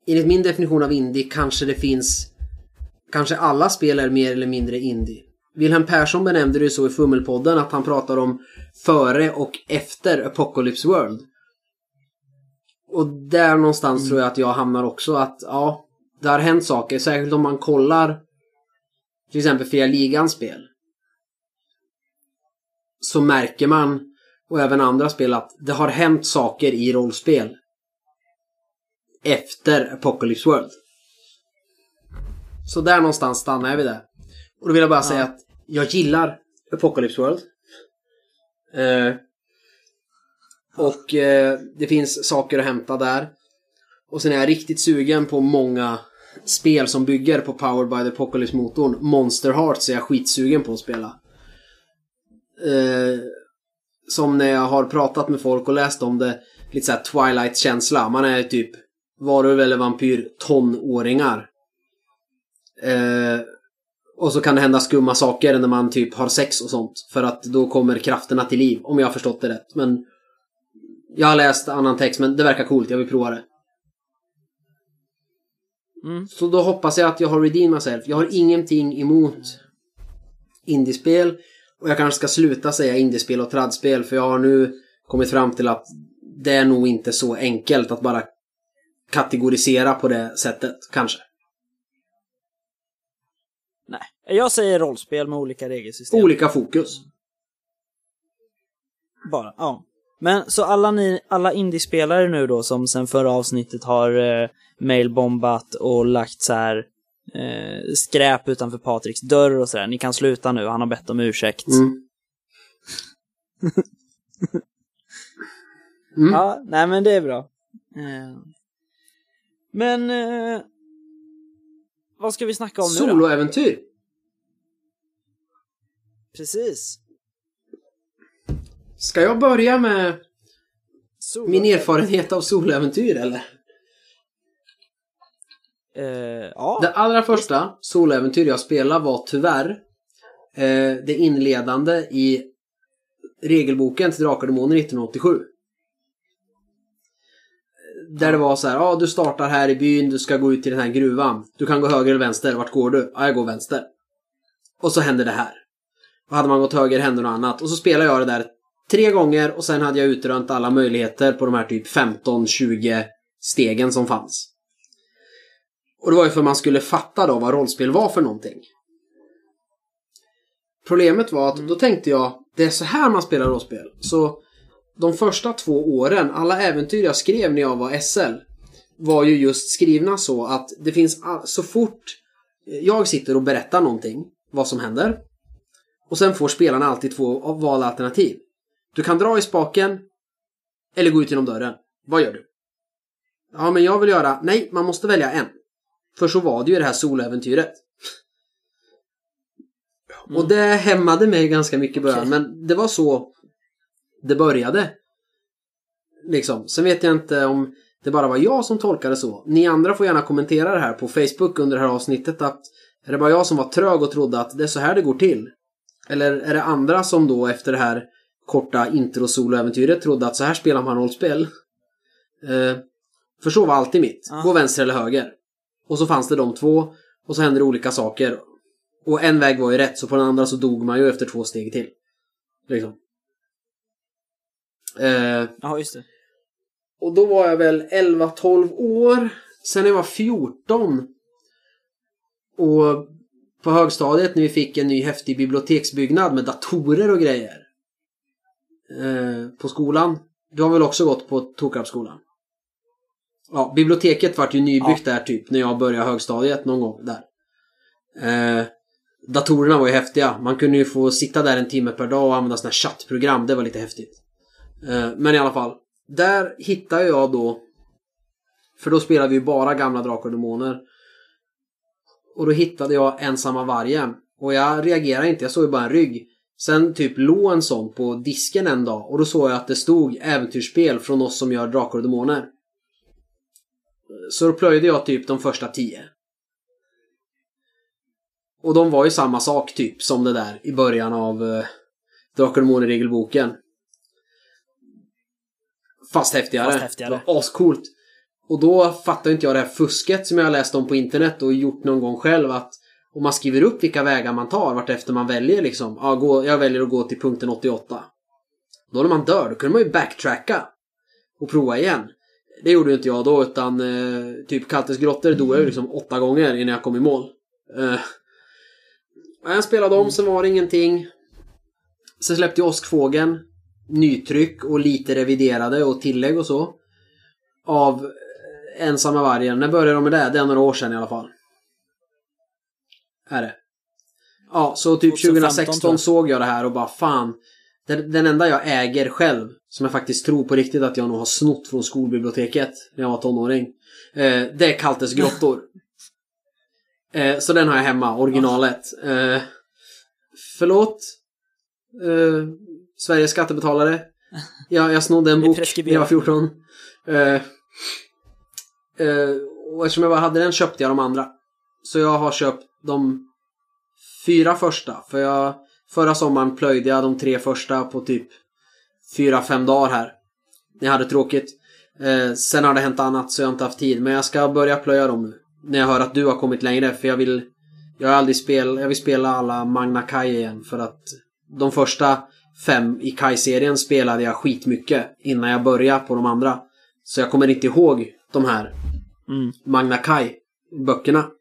Speaker 2: enligt min definition av indie kanske det finns kanske alla spel är mer eller mindre indie. Wilhelm Persson benämnde det ju så i Fummelpodden att han pratar om före och efter Apocalypse World. Och där någonstans tror jag att jag hamnar också att ja, det har hänt saker. Särskilt om man kollar till exempel Fria Ligans spel. Så märker man, och även andra spel, att det har hänt saker i rollspel. Efter Apocalypse World. Så där någonstans stannar jag vid det. Och då vill jag bara säga att jag gillar Apocalypse World. Eh, och eh, det finns saker att hämta där. Och sen är jag riktigt sugen på många spel som bygger på Powered by the Apocalypse-motorn. Monster Hearts är jag skitsugen på att spela. Eh, som när jag har pratat med folk och läst om det, lite såhär Twilight-känsla. Man är typ varulv eller vampyr tonåringar. Eh, och så kan det hända skumma saker när man typ har sex och sånt. För att då kommer krafterna till liv, om jag har förstått det rätt. Men jag har läst annan text, men det verkar coolt. Jag vill prova det.
Speaker 1: Mm.
Speaker 2: Så då hoppas jag att jag har redeemed myself. Jag har ingenting emot indiespel. Och jag kanske ska sluta säga indiespel och tradspel för jag har nu kommit fram till att det är nog inte så enkelt att bara kategorisera på det sättet, kanske.
Speaker 1: Nej, jag säger rollspel med olika regelsystem.
Speaker 2: Olika fokus.
Speaker 1: Bara, ja. Men så alla ni, alla indiespelare nu då som sen förra avsnittet har eh, mailbombat och lagt så här eh, skräp utanför Patriks dörr och sådär. Ni kan sluta nu, han har bett om ursäkt.
Speaker 2: Mm. [laughs] Mm.
Speaker 1: Ja, nej men det är bra. Eh, men eh, vad ska vi snacka om nu då?
Speaker 2: Soloäventyr.
Speaker 1: Precis.
Speaker 2: Ska jag börja med
Speaker 1: Solo.
Speaker 2: min erfarenhet av soloäventyr eller?
Speaker 1: Eh, ja,
Speaker 2: Det allra första soloäventyr jag spelade var tyvärr eh, det inledande i regelboken till Drakar och Demoner 1987. Där det var så här, ja du startar här i byn, du ska gå ut till den här gruvan. Du kan gå höger eller vänster, vart går du? Ja, jag går vänster. Och så händer det här. Och hade man gått höger hände något annat. Och så spelade jag det där tre gånger och sen hade jag utrönt alla möjligheter på de här typ 15-20 stegen som fanns. Och det var ju för att man skulle fatta då vad rollspel var för någonting. Problemet var att då tänkte jag, det är så här man spelar rollspel. Så de första två åren, alla äventyr jag skrev när jag var SL, var ju just skrivna så att det finns så fort jag sitter och berättar någonting, vad som händer, och sen får spelarna alltid två valalternativ. Du kan dra i spaken eller gå ut genom dörren. Vad gör du? Ja, men jag vill göra... Nej, man måste välja en. För så var det ju i det här soläventyret. Och det hämmade mig ganska mycket i början,
Speaker 1: Okej.
Speaker 2: men det var så det började. Liksom. Sen vet jag inte om det bara var jag som tolkade så. Ni andra får gärna kommentera det här på Facebook under det här avsnittet att är det bara jag som var trög och trodde att det är så här det går till? Eller är det andra som då efter det här korta intro-soloäventyret trodde att så här spelar man rollspel? Eh, för så var alltid mitt. Gå vänster eller höger. Och så fanns det de två. Och så hände det olika saker. Och en väg var ju rätt, så på den andra så dog man ju efter två steg till. Liksom. Eh,
Speaker 1: ja just det.
Speaker 2: och då var jag väl 11-12 år. Sen när jag var 14. Och på högstadiet när vi fick en ny häftig biblioteksbyggnad med datorer och grejer. Eh, på skolan. Du har väl också gått på Tokarpsskolan? Ja, biblioteket vart ju nybyggt där typ när jag började högstadiet någon gång där. Eh, datorerna var ju häftiga. Man kunde ju få sitta där en timme per dag och använda sådana här chattprogram. Det var lite häftigt. Eh, men i alla fall. Där hittade jag då för då spelade vi ju bara gamla Drakar och Demoner. Och då hittade jag Ensamma Vargen. Och jag reagerade inte, jag såg ju bara en rygg. Sen typ låg en sån på disken en dag och då såg jag att det stod äventyrsspel från oss som gör Drakar och Demoner. Så då plöjde jag typ de första tio. Och de var ju samma sak typ som det där i början av uh, Drakar och Demoner-regelboken. Fast häftigare.
Speaker 1: Fast häftigare.
Speaker 2: Det var ascoolt. Och då fattade inte jag det här fusket som jag läst om på internet och gjort någon gång själv att om man skriver upp vilka vägar man tar vartefter man väljer liksom. Ja, gå, jag väljer att gå till punkten 88. Då när man dör, då kunde man ju backtracka. Och prova igen. Det gjorde ju inte jag då utan eh, typ Kaltes grottor dog jag ju liksom åtta gånger innan jag kom i mål. Eh, jag spelade om, sen var det ingenting. Sen släppte jag Åskfågeln. Nytryck och lite reviderade och tillägg och så. Av Ensamma vargen. När började de med det? Det är några år sedan i alla fall. Är det. Ja, så typ
Speaker 1: 2015
Speaker 2: 2016
Speaker 1: tror jag.
Speaker 2: såg jag det här och bara fan. Den, den enda jag äger själv, som jag faktiskt tror på riktigt att jag nog har snott från skolbiblioteket när jag var tonåring. Eh, det är Kaltes grottor. [laughs] eh, så den har jag hemma, originalet. Eh, förlåt? Eh, Sveriges skattebetalare. Jag, jag snodde en bok när jag var 14. Eh, eh, och eftersom jag bara hade den köpte jag de andra. Så jag har köpt de fyra första. För jag, förra sommaren plöjde jag de tre första på typ fyra, fem dagar här. Jag hade tråkigt. Eh, sen har det hänt annat så jag har inte haft tid. Men jag ska börja plöja dem nu. När jag hör att du har kommit längre. För jag vill... Jag har aldrig spel, jag vill spela alla Magna Kai igen. För att de första fem i Kai-serien spelade jag skitmycket innan jag började på de andra. Så jag kommer inte ihåg de här
Speaker 1: Mm.
Speaker 2: Magna Kai-böckerna.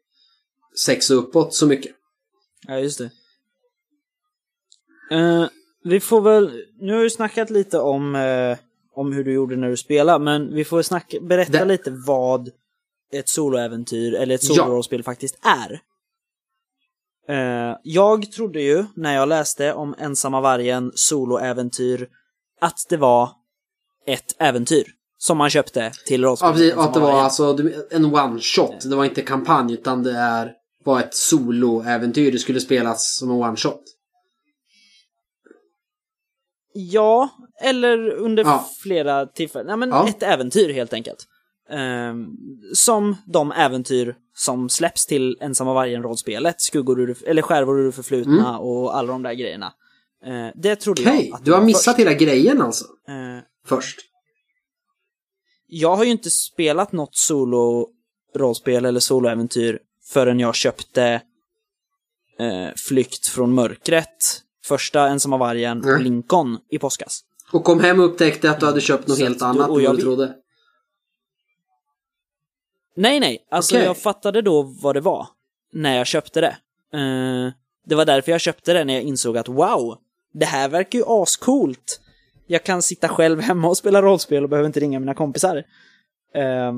Speaker 2: Sex och uppåt så mycket.
Speaker 1: Ja, just det. Eh, vi får väl, nu har vi snackat lite om, eh, om hur du gjorde när du spelade, men vi får snacka, berätta
Speaker 2: Det-
Speaker 1: lite vad ett soloäventyr eller ett
Speaker 2: Ja.
Speaker 1: solorollspel faktiskt är. Eh, jag trodde ju, när jag läste om Ensamma vargen soloäventyr, att det var ett äventyr som man köpte till
Speaker 2: Ja,
Speaker 1: rollspelet. Ensamma
Speaker 2: Att det var
Speaker 1: vargen.
Speaker 2: alltså en one-shot. Det var inte kampanj utan det är, var ett soloäventyr. Det skulle spelas som en one-shot.
Speaker 1: Ja, eller under
Speaker 2: Ja.
Speaker 1: flera tillfällen. Nej, men
Speaker 2: Ja.
Speaker 1: ett äventyr helt enkelt. Ehm, som de äventyr som släpps till Ensamma vargen-rollspelet, Skuggor ur, eller Skärvor ur förflutna och alla de där grejerna. Eh, det trodde
Speaker 2: Mm. Okej,
Speaker 1: jag att
Speaker 2: du har missat
Speaker 1: först.
Speaker 2: hela grejen alltså.
Speaker 1: Eh,
Speaker 2: Först.
Speaker 1: jag har ju inte spelat något solo-rollspel eller soloäventyr förrän jag köpte eh, Flykt från mörkret, första Ensamma vargen och. Lincoln i påskas.
Speaker 2: Och kom hem och upptäckte att du hade köpt något
Speaker 1: Så
Speaker 2: helt annat
Speaker 1: och
Speaker 2: än
Speaker 1: jag
Speaker 2: vad du trodde.
Speaker 1: Nej, nej. Alltså
Speaker 2: Okej.
Speaker 1: jag fattade då vad det var när jag köpte det. Eh, det var därför jag köpte det när jag insåg att wow, det här verkar ju ascoolt. Jag kan sitta själv hemma och spela rollspel och behöver inte ringa mina kompisar. Eh,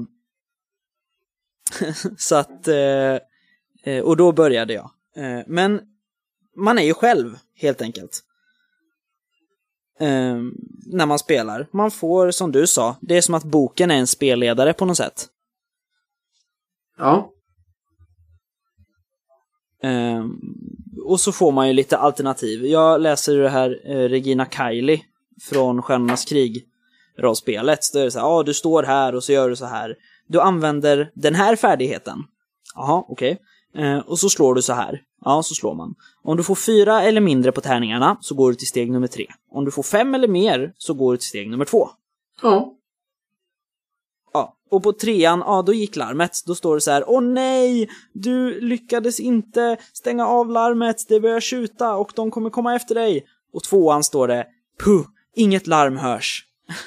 Speaker 1: [laughs] så att, eh, och då började jag. Men man är ju själv, helt enkelt. Eh, när man spelar. Man får, som du sa, det är som att boken är en spelledare på något sätt.
Speaker 2: Ja.
Speaker 1: Ehm, och så får man ju lite alternativ. Jag läser det här eh, Regina Kylie från Stjärnornas krig rollspelet. Då är det så här, ja du står här och så gör du så här. Du använder den här färdigheten. Jaha, okej. Eh, och så slår du så här. Ja, så slår man. Om du får fyra eller mindre på tärningarna så går du till steg nummer tre. Om du får fem eller mer så går du till steg nummer två.
Speaker 2: Ja.
Speaker 1: Ja, och på trean, ja då gick larmet. Då står det så här, åh nej, du lyckades inte stänga av larmet, det börjar tjuta och de kommer komma efter dig. Och tvåan står det, puh, inget larm hörs. [laughs]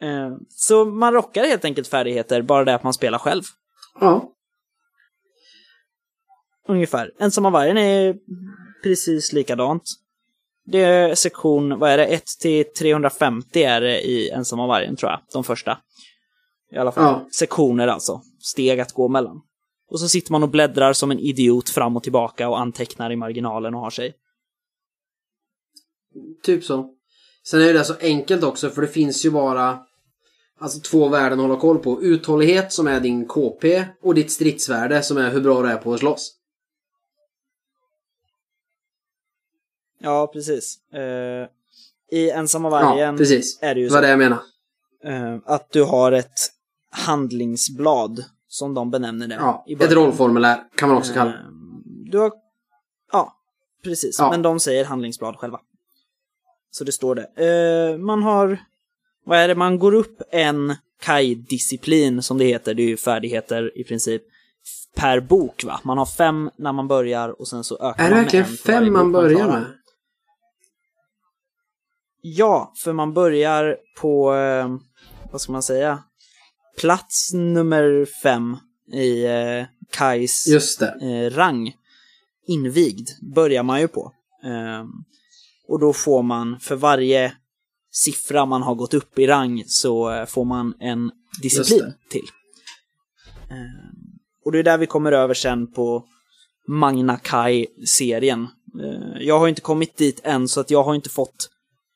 Speaker 1: Eh, så man rockar helt enkelt färdigheter, bara det att man spelar själv.
Speaker 2: Ja.
Speaker 1: Ungefär. Ensamma vargen är precis likadant. Det är sektion, vad är det, 1 till 350 är det i Ensamma vargen tror jag, de första. I alla fall.
Speaker 2: Ja.
Speaker 1: Sektioner alltså. Steg att gå mellan. Och så sitter man och bläddrar som en idiot fram och tillbaka och antecknar i marginalen och har sig.
Speaker 2: Typ så. Sen är det så enkelt också för det finns ju bara Alltså två värden att hålla koll på. Uthållighet som är din KP och ditt stridsvärde som är hur bra du är på att slåss.
Speaker 1: Ja, precis. Eh, I Ensamma
Speaker 2: Ja,
Speaker 1: vargen
Speaker 2: precis.
Speaker 1: är det ju
Speaker 2: Det var
Speaker 1: så
Speaker 2: det jag menade.
Speaker 1: eh, att du har ett handlingsblad, som de benämner det.
Speaker 2: Ja, ett rollformulär kan man också kalla det.
Speaker 1: Eh, Du har... Ja, precis.
Speaker 2: Ja.
Speaker 1: Men de säger handlingsblad själva. Så det står det. Eh, man har... Vad är det? Man går upp en Kai-disciplin, som det heter. Det är ju färdigheter i princip. Per bok, va? Man har fem när man börjar och sen så ökar
Speaker 2: Är
Speaker 1: man
Speaker 2: det
Speaker 1: med
Speaker 2: verkligen
Speaker 1: en för varje
Speaker 2: fem man börjar med?
Speaker 1: Ja, för man börjar på, eh, vad ska man säga, plats nummer fem i eh, Kais eh, rang. Invigd börjar man ju på. Ehm, och då får man för varje siffra man har gått upp i rang så eh, får man en disciplin till. Ehm, och det är där vi kommer över sen på Magna Kai-serien. Eh, jag har inte kommit dit än så att jag har inte fått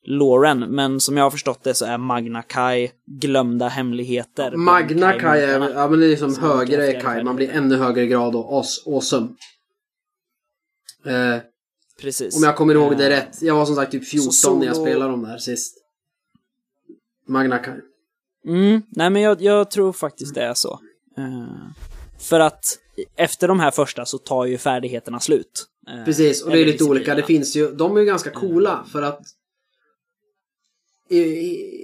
Speaker 1: Lauren, men som jag har förstått det så är Magna Kai glömda hemligheter.
Speaker 2: Magna Kai är, ja men det är liksom
Speaker 1: Som man
Speaker 2: högre Kai. Man blir ännu högre grad och as, awesome. Eh,
Speaker 1: Precis.
Speaker 2: om jag kommer ihåg det
Speaker 1: Eh,
Speaker 2: rätt. Jag var som sagt typ 14 när jag
Speaker 1: solo-
Speaker 2: spelade dem där sist. Magna Kai.
Speaker 1: Mm, nej men jag, jag tror faktiskt det är så. Eh, för att efter de här första så tar ju färdigheterna slut. Eh,
Speaker 2: Precis, och det är lite olika. Det finns ju, de är ju ganska coola för att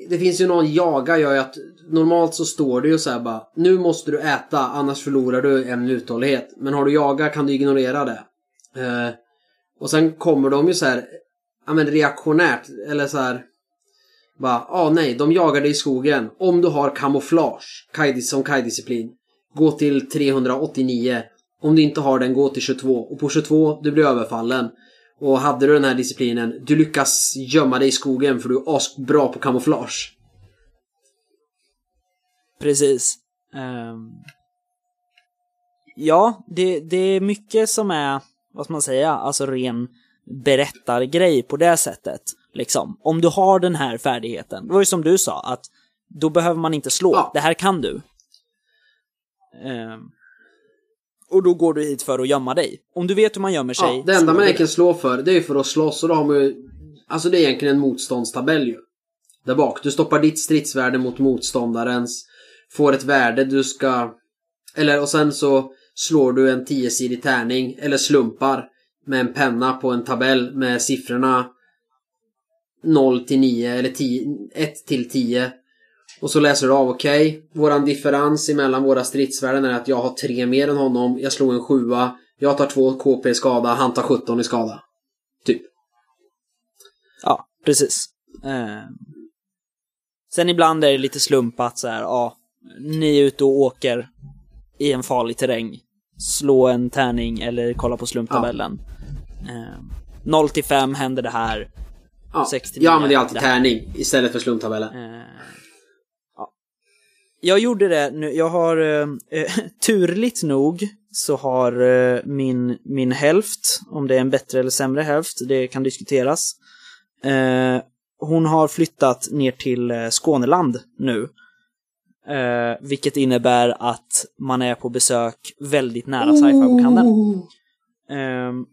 Speaker 2: det finns ju någon jaga gör ju att normalt så står det ju så här bara nu måste du äta annars förlorar du en uthållighet. Men har du jaga kan du ignorera det. Eh, och sen kommer de ju så här ja men reaktionärt, eller så här. Bara, ah nej, de jagar dig i skogen. Om du har kamouflage kaj, som kajdisciplin, gå till 389. Om du inte har den, gå till 22. Och på 22, du blir överfallen. Och hade du den här disciplinen, du lyckas gömma dig i skogen för du är asbra på kamouflage.
Speaker 1: Precis. Ehm, ja, det, det är mycket som är, vad ska man säga, alltså ren berättargrej på det sättet. Liksom. Om du har den här färdigheten, det var ju som du sa, att då behöver man inte slå.
Speaker 2: Ja.
Speaker 1: Det här kan du. Ehm, och då går du hit för att gömma dig. Om du vet hur man gömmer sig.
Speaker 2: Ja, det enda man egentligen slår för, det är för att slåss och då har man ju... Alltså det är egentligen en motståndstabell ju. Där bak. Du stoppar ditt stridsvärde mot motståndarens. Får ett värde du ska... Eller och sen så slår du en 10-sidig tärning, eller slumpar, med en penna på en tabell med siffrorna 0 till 9 eller 10, 1 till 10. Och så läser du av, okej, våran differens emellan våra stridsvärden är att jag har 3 mer än honom, jag slår en 7 jag tar 2 KP i skada, han tar 17 i skada. Typ.
Speaker 1: Ja, precis. Ehm. Sen ibland är det lite slumpat så här, ja, ni är ute och åker i en farlig terräng. Slå en tärning eller kolla på slumptabellen. Ehm. 0 till 5 händer det här.
Speaker 2: Ja,
Speaker 1: 6 till
Speaker 2: jag
Speaker 1: 9
Speaker 2: använder ju alltid
Speaker 1: det
Speaker 2: tärning istället för slumptabellen.
Speaker 1: Ehm. Ja. Jag gjorde det nu, jag har eh, eh, [laughs] turligt nog så har eh, min, min hälft, om det är en bättre eller sämre hälft, det kan diskuteras. Eh, hon har flyttat ner till eh, Skåneland nu. Eh, vilket innebär att man är på besök väldigt nära sci-fi-bokhandeln. Ehm,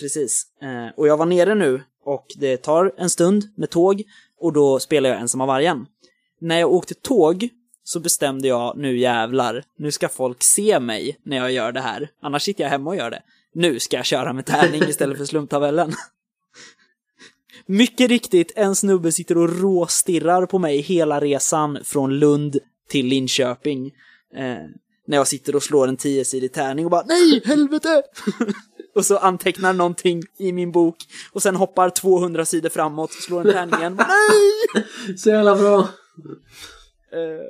Speaker 1: precis. Eh, och jag var nere nu och det tar en stund med tåg och då spelar jag Ensamma vargen. När jag åkte tåg så bestämde jag, nu jävlar, nu ska folk se mig när jag gör det här. Annars sitter jag hemma och gör det. Nu ska jag köra med tärning istället för slumptabellen. [laughs] Mycket riktigt, en snubbe sitter och råstirrar på mig hela resan från Lund till Linköping. Eh, när jag sitter och slår en 10-sidig tärning och bara nej, helvete! [laughs] och så antecknar någonting i min bok och sen hoppar 200 sidor framåt, slår en tärning igen, [laughs] nej!
Speaker 2: Så jävla bra.
Speaker 1: Eh,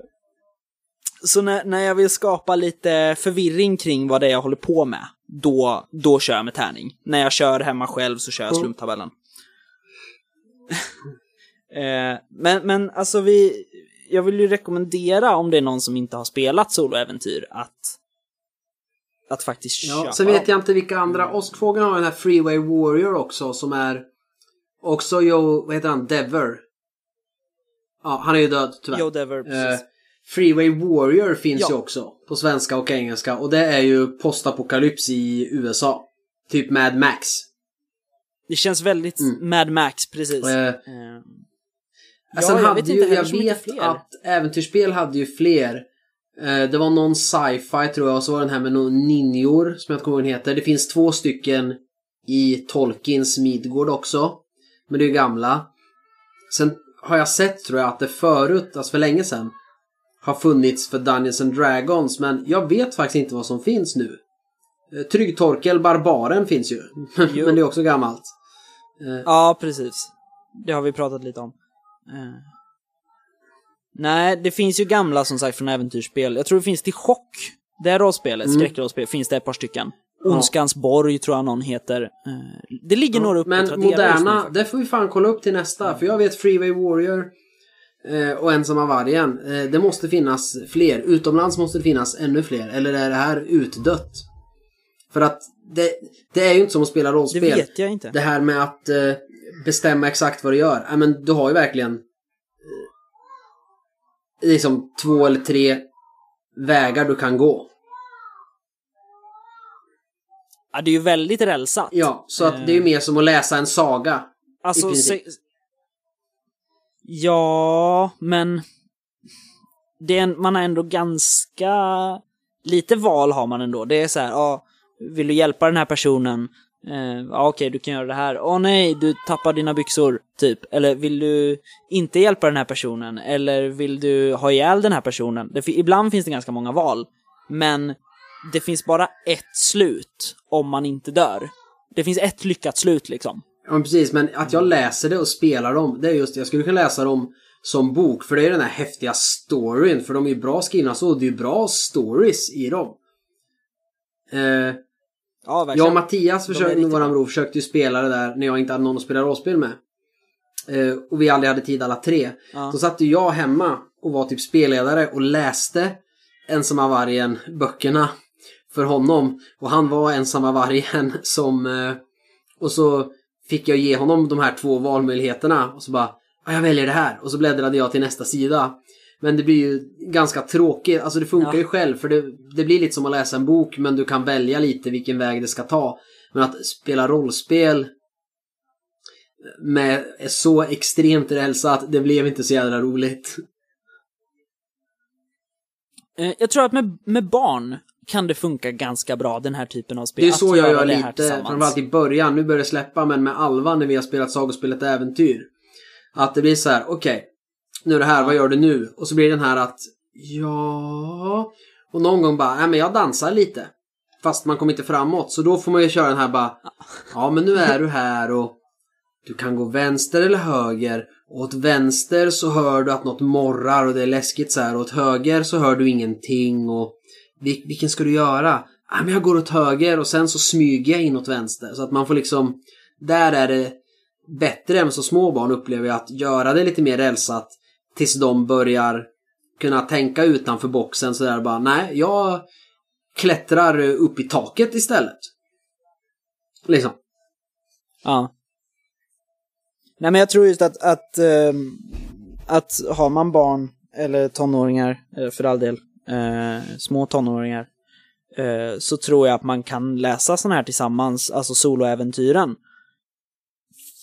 Speaker 1: Så när, när jag vill skapa lite förvirring kring vad det är jag håller på med, då, då kör jag med tärning. När jag kör hemma själv så kör jag
Speaker 2: Mm.
Speaker 1: slumptabellen. [laughs] eh, men, men alltså vi, jag vill ju rekommendera om det är någon som inte har spelat soloäventyr att, att faktiskt
Speaker 2: Ja,
Speaker 1: köpa
Speaker 2: sen vet jag inte vilka andra. Åskfågeln har den här Freeway Warrior också som är också Joe, vad heter han, Dever. Ja, han är ju död tyvärr.
Speaker 1: Joe Dever,
Speaker 2: Eh,
Speaker 1: precis.
Speaker 2: Freeway Warrior finns
Speaker 1: Ja.
Speaker 2: ju också på svenska och engelska och det är ju postapokalyps i USA. Typ Mad Max.
Speaker 1: det känns väldigt
Speaker 2: mm.
Speaker 1: Mad Max, precis.
Speaker 2: Eh,
Speaker 1: Eh,
Speaker 2: Ja, Sen
Speaker 1: jag
Speaker 2: hade
Speaker 1: vet
Speaker 2: ju,
Speaker 1: inte
Speaker 2: jag vet
Speaker 1: fler.
Speaker 2: att äventyrsspel hade ju fler. Eh, det var någon sci-fi tror jag och så var den här med någon ninjor som jag inte kommer ihåg heter. Det finns två stycken i Tolkiens Midgård också. Men det är ju gamla. Sen har jag sett tror jag att det förut, alltså för länge sedan, har funnits för Dungeons and Dragons men jag vet faktiskt inte vad som finns nu. Eh, Trygg Torkel, Barbaren finns ju. [laughs] Men det är också gammalt.
Speaker 1: Ja, precis. Det har vi pratat lite om. Eh. Nej, det finns ju gamla som sagt från äventyrsspel. Jag tror det finns till Chock. Det här rollspelet,
Speaker 2: Mm.
Speaker 1: skräckrollspel, finns det ett par stycken. Ondskans borg tror jag någon heter. Eh, Det ligger några uppe
Speaker 2: Men moderna, det får vi fan kolla upp till nästa. För jag vet Freeway Warrior eh, och Ensamma Vargen. Eh, det måste finnas fler. Utomlands måste det finnas ännu fler. Eller är det här utdött? För att det, det är ju inte som att spela
Speaker 1: Det
Speaker 2: rollspel.
Speaker 1: vet jag inte.
Speaker 2: Det här med att bestämma exakt vad du gör. Ja, men du har ju verkligen liksom två eller tre vägar du kan gå.
Speaker 1: Ja, det är ju väldigt rälsat.
Speaker 2: Ja, så att det är ju mer som att läsa en saga.
Speaker 1: Alltså, se... Ja, men... Det är en, man har ändå ganska... Lite val har man ändå. Det är så här, ja, vill du hjälpa den här personen? Eh, ja, okej, du kan göra det här. Åh nej, du tappar dina byxor, typ. Eller vill du inte hjälpa den här personen? Eller vill du ha ihjäl den här personen? Det, ibland finns det ganska många val. Men det finns bara ett slut om man inte dör. Det finns ett lyckat slut liksom.
Speaker 2: Ja, men precis. Men att jag läser det och spelar dem, det är just det. Jag skulle kunna läsa dem som bok, för det är den här häftiga storyn. För de är ju bra skrivna så, det är ju bra stories i dem. Eh,
Speaker 1: Ja,
Speaker 2: jag
Speaker 1: verkligen.
Speaker 2: och Mattias, försökte, våran bror, försökte ju spela det där när jag inte hade någon att spela rollspel med. Eh, och vi aldrig hade tid alla tre.
Speaker 1: Ja.
Speaker 2: Då satt ju jag hemma och var typ spelledare och läste Ensamma vargen böckerna för honom. Och han var ensamma vargen som... Eh, och så fick jag ge honom de här två valmöjligheterna och så bara "Ja, jag väljer det här och så bläddrade jag till nästa sida. Men det blir ju ganska tråkigt, alltså det funkar
Speaker 1: Ja.
Speaker 2: ju själv för det, det blir lite som att läsa en bok men du kan välja lite vilken väg det ska ta. Men att spela rollspel med så extremt rälsat, det blev inte så jävla roligt.
Speaker 1: Eh, Jag tror att med, med barn kan det funka ganska bra, den här typen av spel.
Speaker 2: Det är så jag gör lite, framförallt i början. Nu börjar det släppa, men med Alva när vi har spelat sagospelet Äventyr. Att det blir så här, okej. nu är det här, vad gör du nu? Och så blir den här att, ja... Och någon gång bara, nej men jag dansar lite. Fast man kommer inte framåt. Så då får man ju köra den här bara, ja men nu är du här och du kan gå vänster eller höger. Och åt vänster så hör du att något morrar och det är läskigt så här. Och åt höger så hör du ingenting och vil- vilken ska du göra? Ah, men jag går åt höger och sen så smyger jag in åt vänster. Så att man får liksom, där är det bättre än så små barn upplever jag att göra det lite mer rälsat tills de börjar kunna tänka utanför boxen sådär bara nej, jag klättrar upp i taket istället. Liksom.
Speaker 1: Ja. Nej men jag tror just att, att, att, att har man barn eller tonåringar, eh, för all del, eh, små tonåringar, eh, så tror jag att man kan läsa sådana här tillsammans, alltså soloäventyren.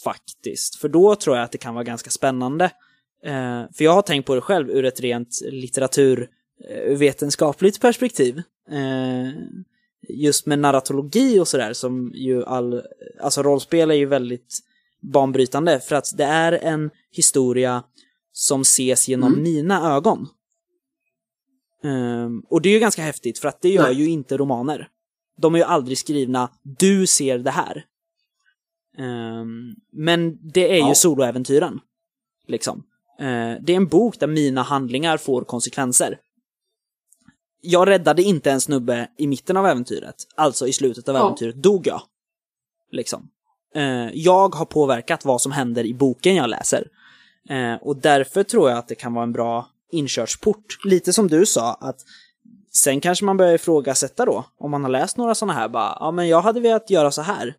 Speaker 1: Faktiskt. För då tror jag att det kan vara ganska spännande. Eh, för jag har tänkt på det själv ur ett rent litteraturvetenskapligt perspektiv. Eh, just med narratologi och sådär som ju all, alltså rollspel är ju väldigt banbrytande för att det är en historia som ses genom
Speaker 2: Mm.
Speaker 1: mina ögon. Ehm, och det är ju ganska häftigt för att det gör
Speaker 2: Nej.
Speaker 1: ju inte romaner. De är ju aldrig skrivna du ser det här. Ehm, men det är
Speaker 2: Ja.
Speaker 1: ju soloäventyren. Liksom. Eh, det är en bok där mina handlingar får konsekvenser. Jag räddade inte en snubbe i mitten av äventyret, alltså i slutet av
Speaker 2: Ja.
Speaker 1: äventyret dog jag. Liksom. Eh, jag har påverkat vad som händer i boken jag läser. Eh, och därför tror jag att det kan vara en bra inkörsport. Lite som du sa, att sen kanske man börjar ifrågasätta då, om man har läst några sådana här, bara, ja men jag hade velat göra så här.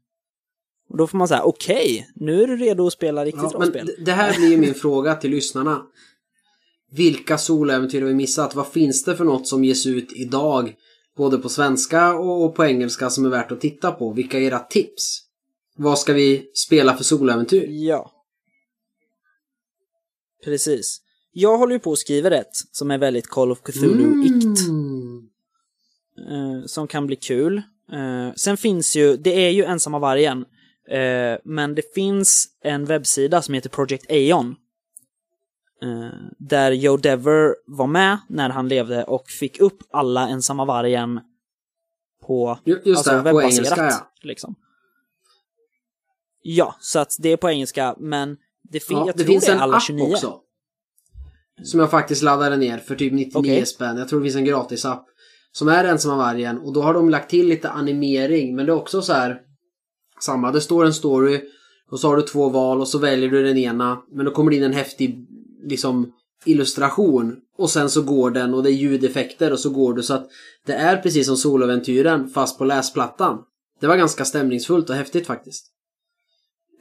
Speaker 1: Och då får man säga, okej, nu är du redo att spela riktigt
Speaker 2: Ja,
Speaker 1: rollspel.
Speaker 2: d- det här blir ju min fråga till lyssnarna. Vilka soläventyr har vi missat? Vad finns det för något som ges ut idag? Både på svenska och på engelska som är värt att titta på. Vilka är era tips? Vad ska vi spela för soläventyr?
Speaker 1: Ja. Precis. Jag håller ju på att skriva ett som är väldigt Call of Cthulhu-ikt.
Speaker 2: Mm.
Speaker 1: eh, som kan bli kul. Eh, sen finns ju, det är ju ensamma vargen, eh, men det finns en webbsida som heter Project Aeon. Eh, där Joe Dever var med när han levde och fick upp alla ensamma vargen på
Speaker 2: Ju- Just det, på
Speaker 1: webbaserat,
Speaker 2: engelska ja.
Speaker 1: Liksom. Ja, så att det är på engelska, men det, fin-
Speaker 2: ja
Speaker 1: jag
Speaker 2: det
Speaker 1: tror
Speaker 2: finns
Speaker 1: det är alla
Speaker 2: app
Speaker 1: 29.
Speaker 2: också. Som jag faktiskt laddade ner för typ 99
Speaker 1: Okej.
Speaker 2: spänn. Jag tror det finns en gratisapp. Som är ensamma vargen. Och då har de lagt till lite animering. Men det är också så här. Samma, det står en story. Och så har du två val och så väljer du den ena. Men då kommer det in en häftig liksom illustration. Och sen så går den och det är ljudeffekter och så går du så att det är precis som soloäventyren fast på läsplattan. Det var ganska stämningsfullt och häftigt faktiskt.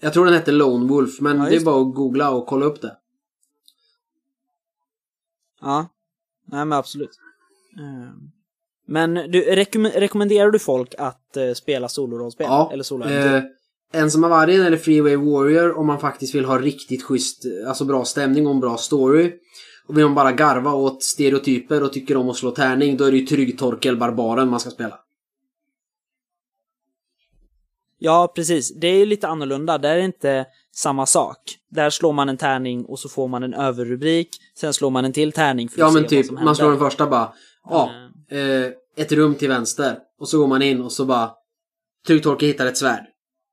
Speaker 2: Jag tror den hette Lone Wolf men
Speaker 1: Ja,
Speaker 2: det är bara att googla och kolla upp det.
Speaker 1: Ja, nej men absolut. Eh, Men du, rekomm- rekommenderar du folk att eh, spela solorollspel?
Speaker 2: Ja,
Speaker 1: Eller soloäventyr?
Speaker 2: eh, Ensamma vargen eller Freeway Warrior om man faktiskt vill ha riktigt schysst, alltså bra stämning och en bra story. Och vill man bara garva åt stereotyper och tycker om att slå tärning, då är det ju Tryggtorkel Barbaren man ska spela.
Speaker 1: Ja, precis. Det är ju lite annorlunda. Där är det inte samma sak. Där slår man en tärning och så får man en överrubrik. Sen slår man en till tärning för
Speaker 2: Ja
Speaker 1: att
Speaker 2: men
Speaker 1: se
Speaker 2: typ,
Speaker 1: vad som
Speaker 2: man
Speaker 1: händer.
Speaker 2: slår den första bara, ja, eh, ett rum till vänster. Och så går man in och så bara, Tryggtorkel hittar ett svärd.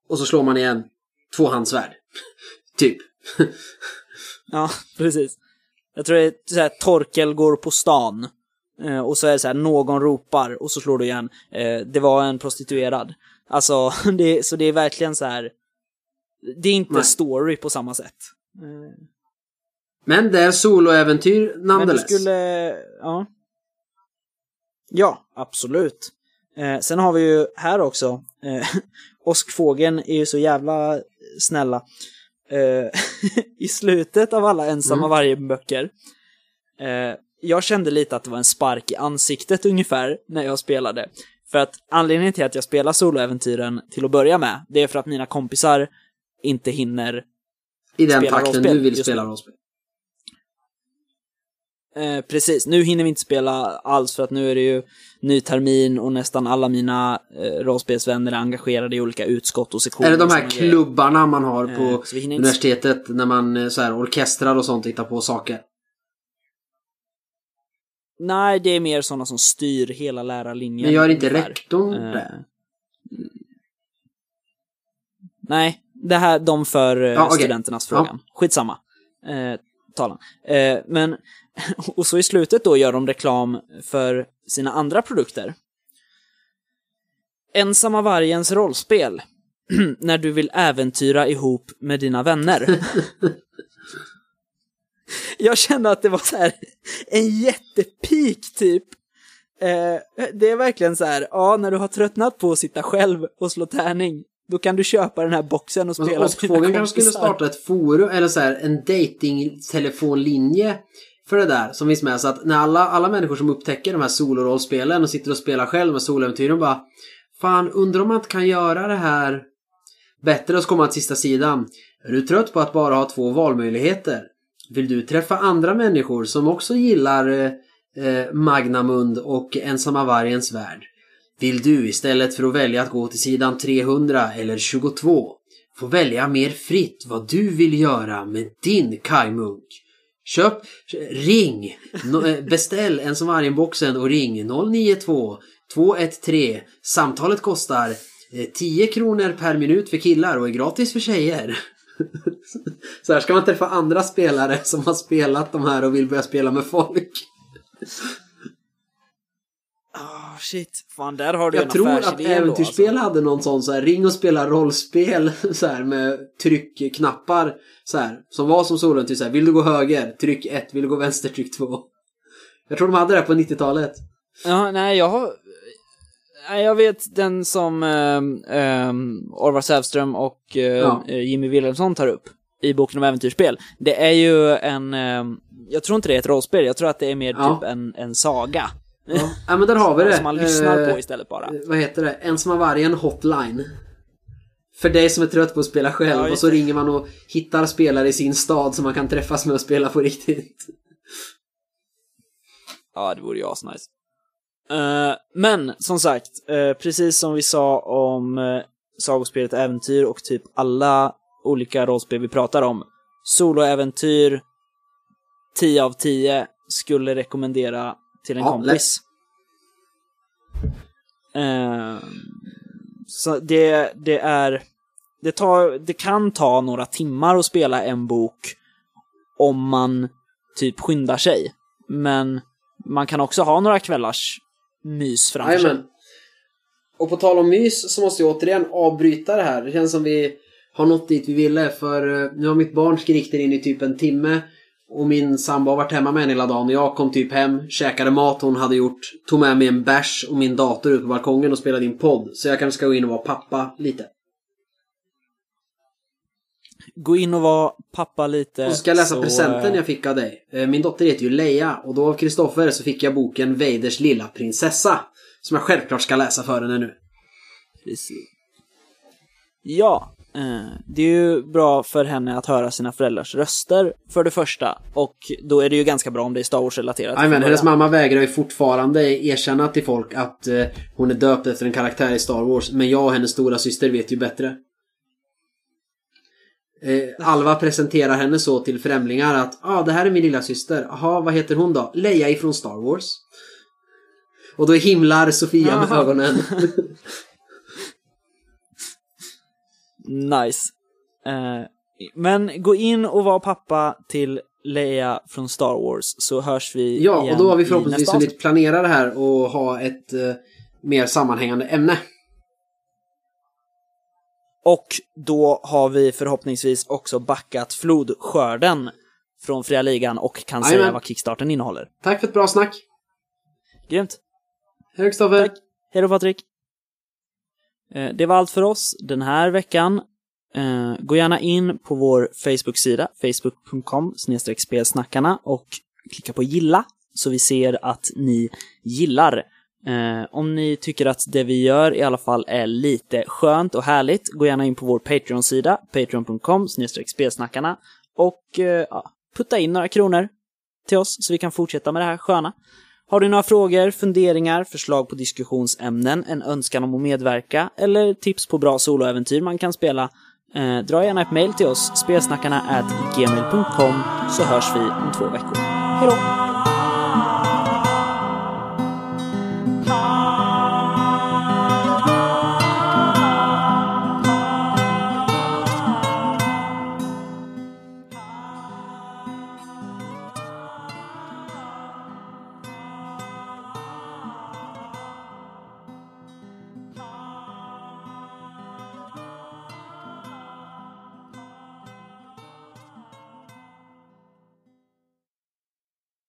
Speaker 2: Och så slår man igen. tvåhandsvärd. [laughs] typ. [laughs]
Speaker 1: Ja, precis. Jag tror det är så här, Torkel går på stan. Eh, och så är det så här, någon ropar och så slår du igen. Eh, det var en prostituerad. Alltså, [laughs] det, så det är verkligen så här. Det är inte
Speaker 2: Nej.
Speaker 1: story på samma sätt. Eh,
Speaker 2: Men det är soloäventyr
Speaker 1: Men du
Speaker 2: nonetheless.
Speaker 1: skulle, ja. Ja, absolut. Eh, sen har vi ju här också, eh, [laughs] Åskfågeln är ju så jävla snälla. Eh, [laughs] I slutet av alla ensamma
Speaker 2: Mm.
Speaker 1: vargen-böcker. Eh, jag kände lite att det var en spark i ansiktet ungefär när jag spelade. För att anledningen till att jag spelar soloäventyren till att börja med, det är för att mina kompisar inte hinner
Speaker 2: I den
Speaker 1: spela
Speaker 2: takten du vill spela rollspel.
Speaker 1: Eh, precis, nu hinner vi inte spela alls för att nu är det ju ny termin och nästan alla mina eh, rollspelsvänner är engagerade i olika utskott och sektioner.
Speaker 2: Är det de här klubbarna man har på
Speaker 1: Eh, så vi hinner inte-
Speaker 2: universitetet när man eh, så här, orkestrar och sånt hittar på saker?
Speaker 1: Nej, det är mer sådana som styr hela lärarlinjen.
Speaker 2: Men gör inte rektorn
Speaker 1: Eh,
Speaker 2: det?
Speaker 1: Nej, det här, de för eh,
Speaker 2: Ja, okej.
Speaker 1: studenternas frågan. Skitsamma. Eh, talan. Eh, men, [laughs] och så i slutet då gör de reklam för sina andra produkter. Ensamma vargens rollspel. [clears throat] när du vill äventyra ihop med dina vänner. [laughs] Jag kände att det var så här [laughs] en jättepik typ. Eh, det är verkligen så här, ja, när du har tröttnat på att sitta själv och slå tärning, då kan du köpa den här boxen och spela med dina
Speaker 2: Åskfågeln kanske skulle starta ett forum eller så här, en dating-telefonlinje för det där som finns med. Så att när alla, alla människor som upptäcker de här solorollspelen och sitter och spelar själv med soläventyren bara Fan, undrar om man inte kan göra det här bättre och så kommer man till sista sidan. Är du trött på att bara ha två valmöjligheter? Vill du träffa andra människor som också gillar eh, eh, Magnamund och Ensamma Vargens Värld? Vill du istället för att välja att gå till sidan 300 eller 22 få välja mer fritt vad du vill göra med din kajmunk? Köp, ring, eh, beställ en som vargen-boxen och ring 092 213. Samtalet kostar eh, 10 kronor per minut för killar och är gratis för tjejer. [laughs] Så här ska man träffa andra spelare som har spelat de här och vill börja spela med folk.
Speaker 1: Ah, shit. Fan, där har du
Speaker 2: Jag
Speaker 1: en
Speaker 2: tror att äventyrsspel
Speaker 1: alltså.
Speaker 2: hade någon sån så här ring och spela rollspel [laughs] så här med tryckknappar så här som var som solen till så här vill du gå höger tryck 1 vill du gå vänster tryck 2. Jag tror de hade det på 90-talet.
Speaker 1: Ja, nej, jag har... Nej, jag vet den som um, um, Orvar Sävström och eh,
Speaker 2: Ja.
Speaker 1: eh, Jimmy Wilhelmsson tar upp i boken om äventyrsspel. Det är ju en... ehm, jag tror inte det är ett rollspel, jag tror att det är mer
Speaker 2: Ja.
Speaker 1: typ en, en saga.
Speaker 2: Ja. ja men där har vi det.
Speaker 1: Som man lyssnar
Speaker 2: Eh,
Speaker 1: på istället bara.
Speaker 2: Vad heter det? Ensamma vargen hotline. För dig som är trött på att spela själv
Speaker 1: Ja,
Speaker 2: och så ringer man och hittar spelare i sin stad som man kan träffas med och spela på riktigt.
Speaker 1: Ja, det vore ju asnice. Eh, men, som sagt, eh, precis som vi sa om uh, sagospelet Äventyr och typ alla olika rollspel vi pratar om. Soloäventyr 10 av 10 skulle rekommendera till en
Speaker 2: Ja,
Speaker 1: kompis. Eh, så det, det är... Det, tar, det kan ta några timmar att spela en bok om man typ skyndar sig. Men man kan också ha några kvällars mys framför sig.
Speaker 2: Och på tal om mys så måste jag återigen avbryta det här. Det känns som vi har nått dit vi ville för eh, nu har mitt barn skrikit in i typ en timme och min sambo har varit hemma med henne hela dagen och jag kom typ hem, käkade mat hon hade gjort, tog med mig en bärs och min dator ut på balkongen och spelade in podd. Så jag kanske ska gå in och vara pappa lite.
Speaker 1: Gå in och vara pappa lite.
Speaker 2: Och så ska jag läsa
Speaker 1: så,
Speaker 2: presenten jag fick av dig. Eh, Min dotter heter ju Leia och då av Kristoffer så fick jag boken Vaders lilla prinsessa. Som jag självklart ska läsa för henne nu.
Speaker 1: Precis. Ja, det är ju bra för henne att höra sina föräldrars röster för det första. Och då är det ju ganska bra om det är Star Wars-relaterat.
Speaker 2: Jajamän, hennes mamma vägrar ju fortfarande erkänna till folk att eh, hon är döpt efter en karaktär i Star Wars. Men jag och hennes stora syster vet ju bättre. Eh, Alva presenterar henne så till främlingar att ah, det här är min lilla syster. Jaha, vad heter hon då? Leia ifrån Star Wars. Och då himlar Sofia med ögonen. [laughs]
Speaker 1: Nice. Eh, men gå in och var pappa till Leia från Star Wars så hörs vi
Speaker 2: Ja,
Speaker 1: igen
Speaker 2: och då har vi förhoppningsvis hunnit planera det här och ha ett eh, mer sammanhängande ämne.
Speaker 1: Och då har vi förhoppningsvis också backat flodskörden från Fria Ligan och kan säga
Speaker 2: Jajamän.
Speaker 1: vad Kickstarten innehåller.
Speaker 2: Tack för ett bra snack.
Speaker 1: Grymt!
Speaker 2: Hej då, Kristoffer.
Speaker 1: Hej då Patrik! Eh, det var allt för oss den här veckan. Eh, gå gärna in på vår Facebook-sida, facebook.com spelsnackarna och klicka på gilla så vi ser att ni gillar. Eh, om ni tycker att det vi gör i alla fall är lite skönt och härligt, gå gärna in på vår Patreon-sida, patreon.com spelsnackarna och ja, putta in några kronor till oss så vi kan fortsätta med det här sköna. Har du några frågor, funderingar, förslag på diskussionsämnen, en önskan om att medverka eller tips på bra soloäventyr man kan spela, eh, dra gärna ett mail till oss, spelsnackarna at gmail.com, så hörs vi om två veckor. Hejdå!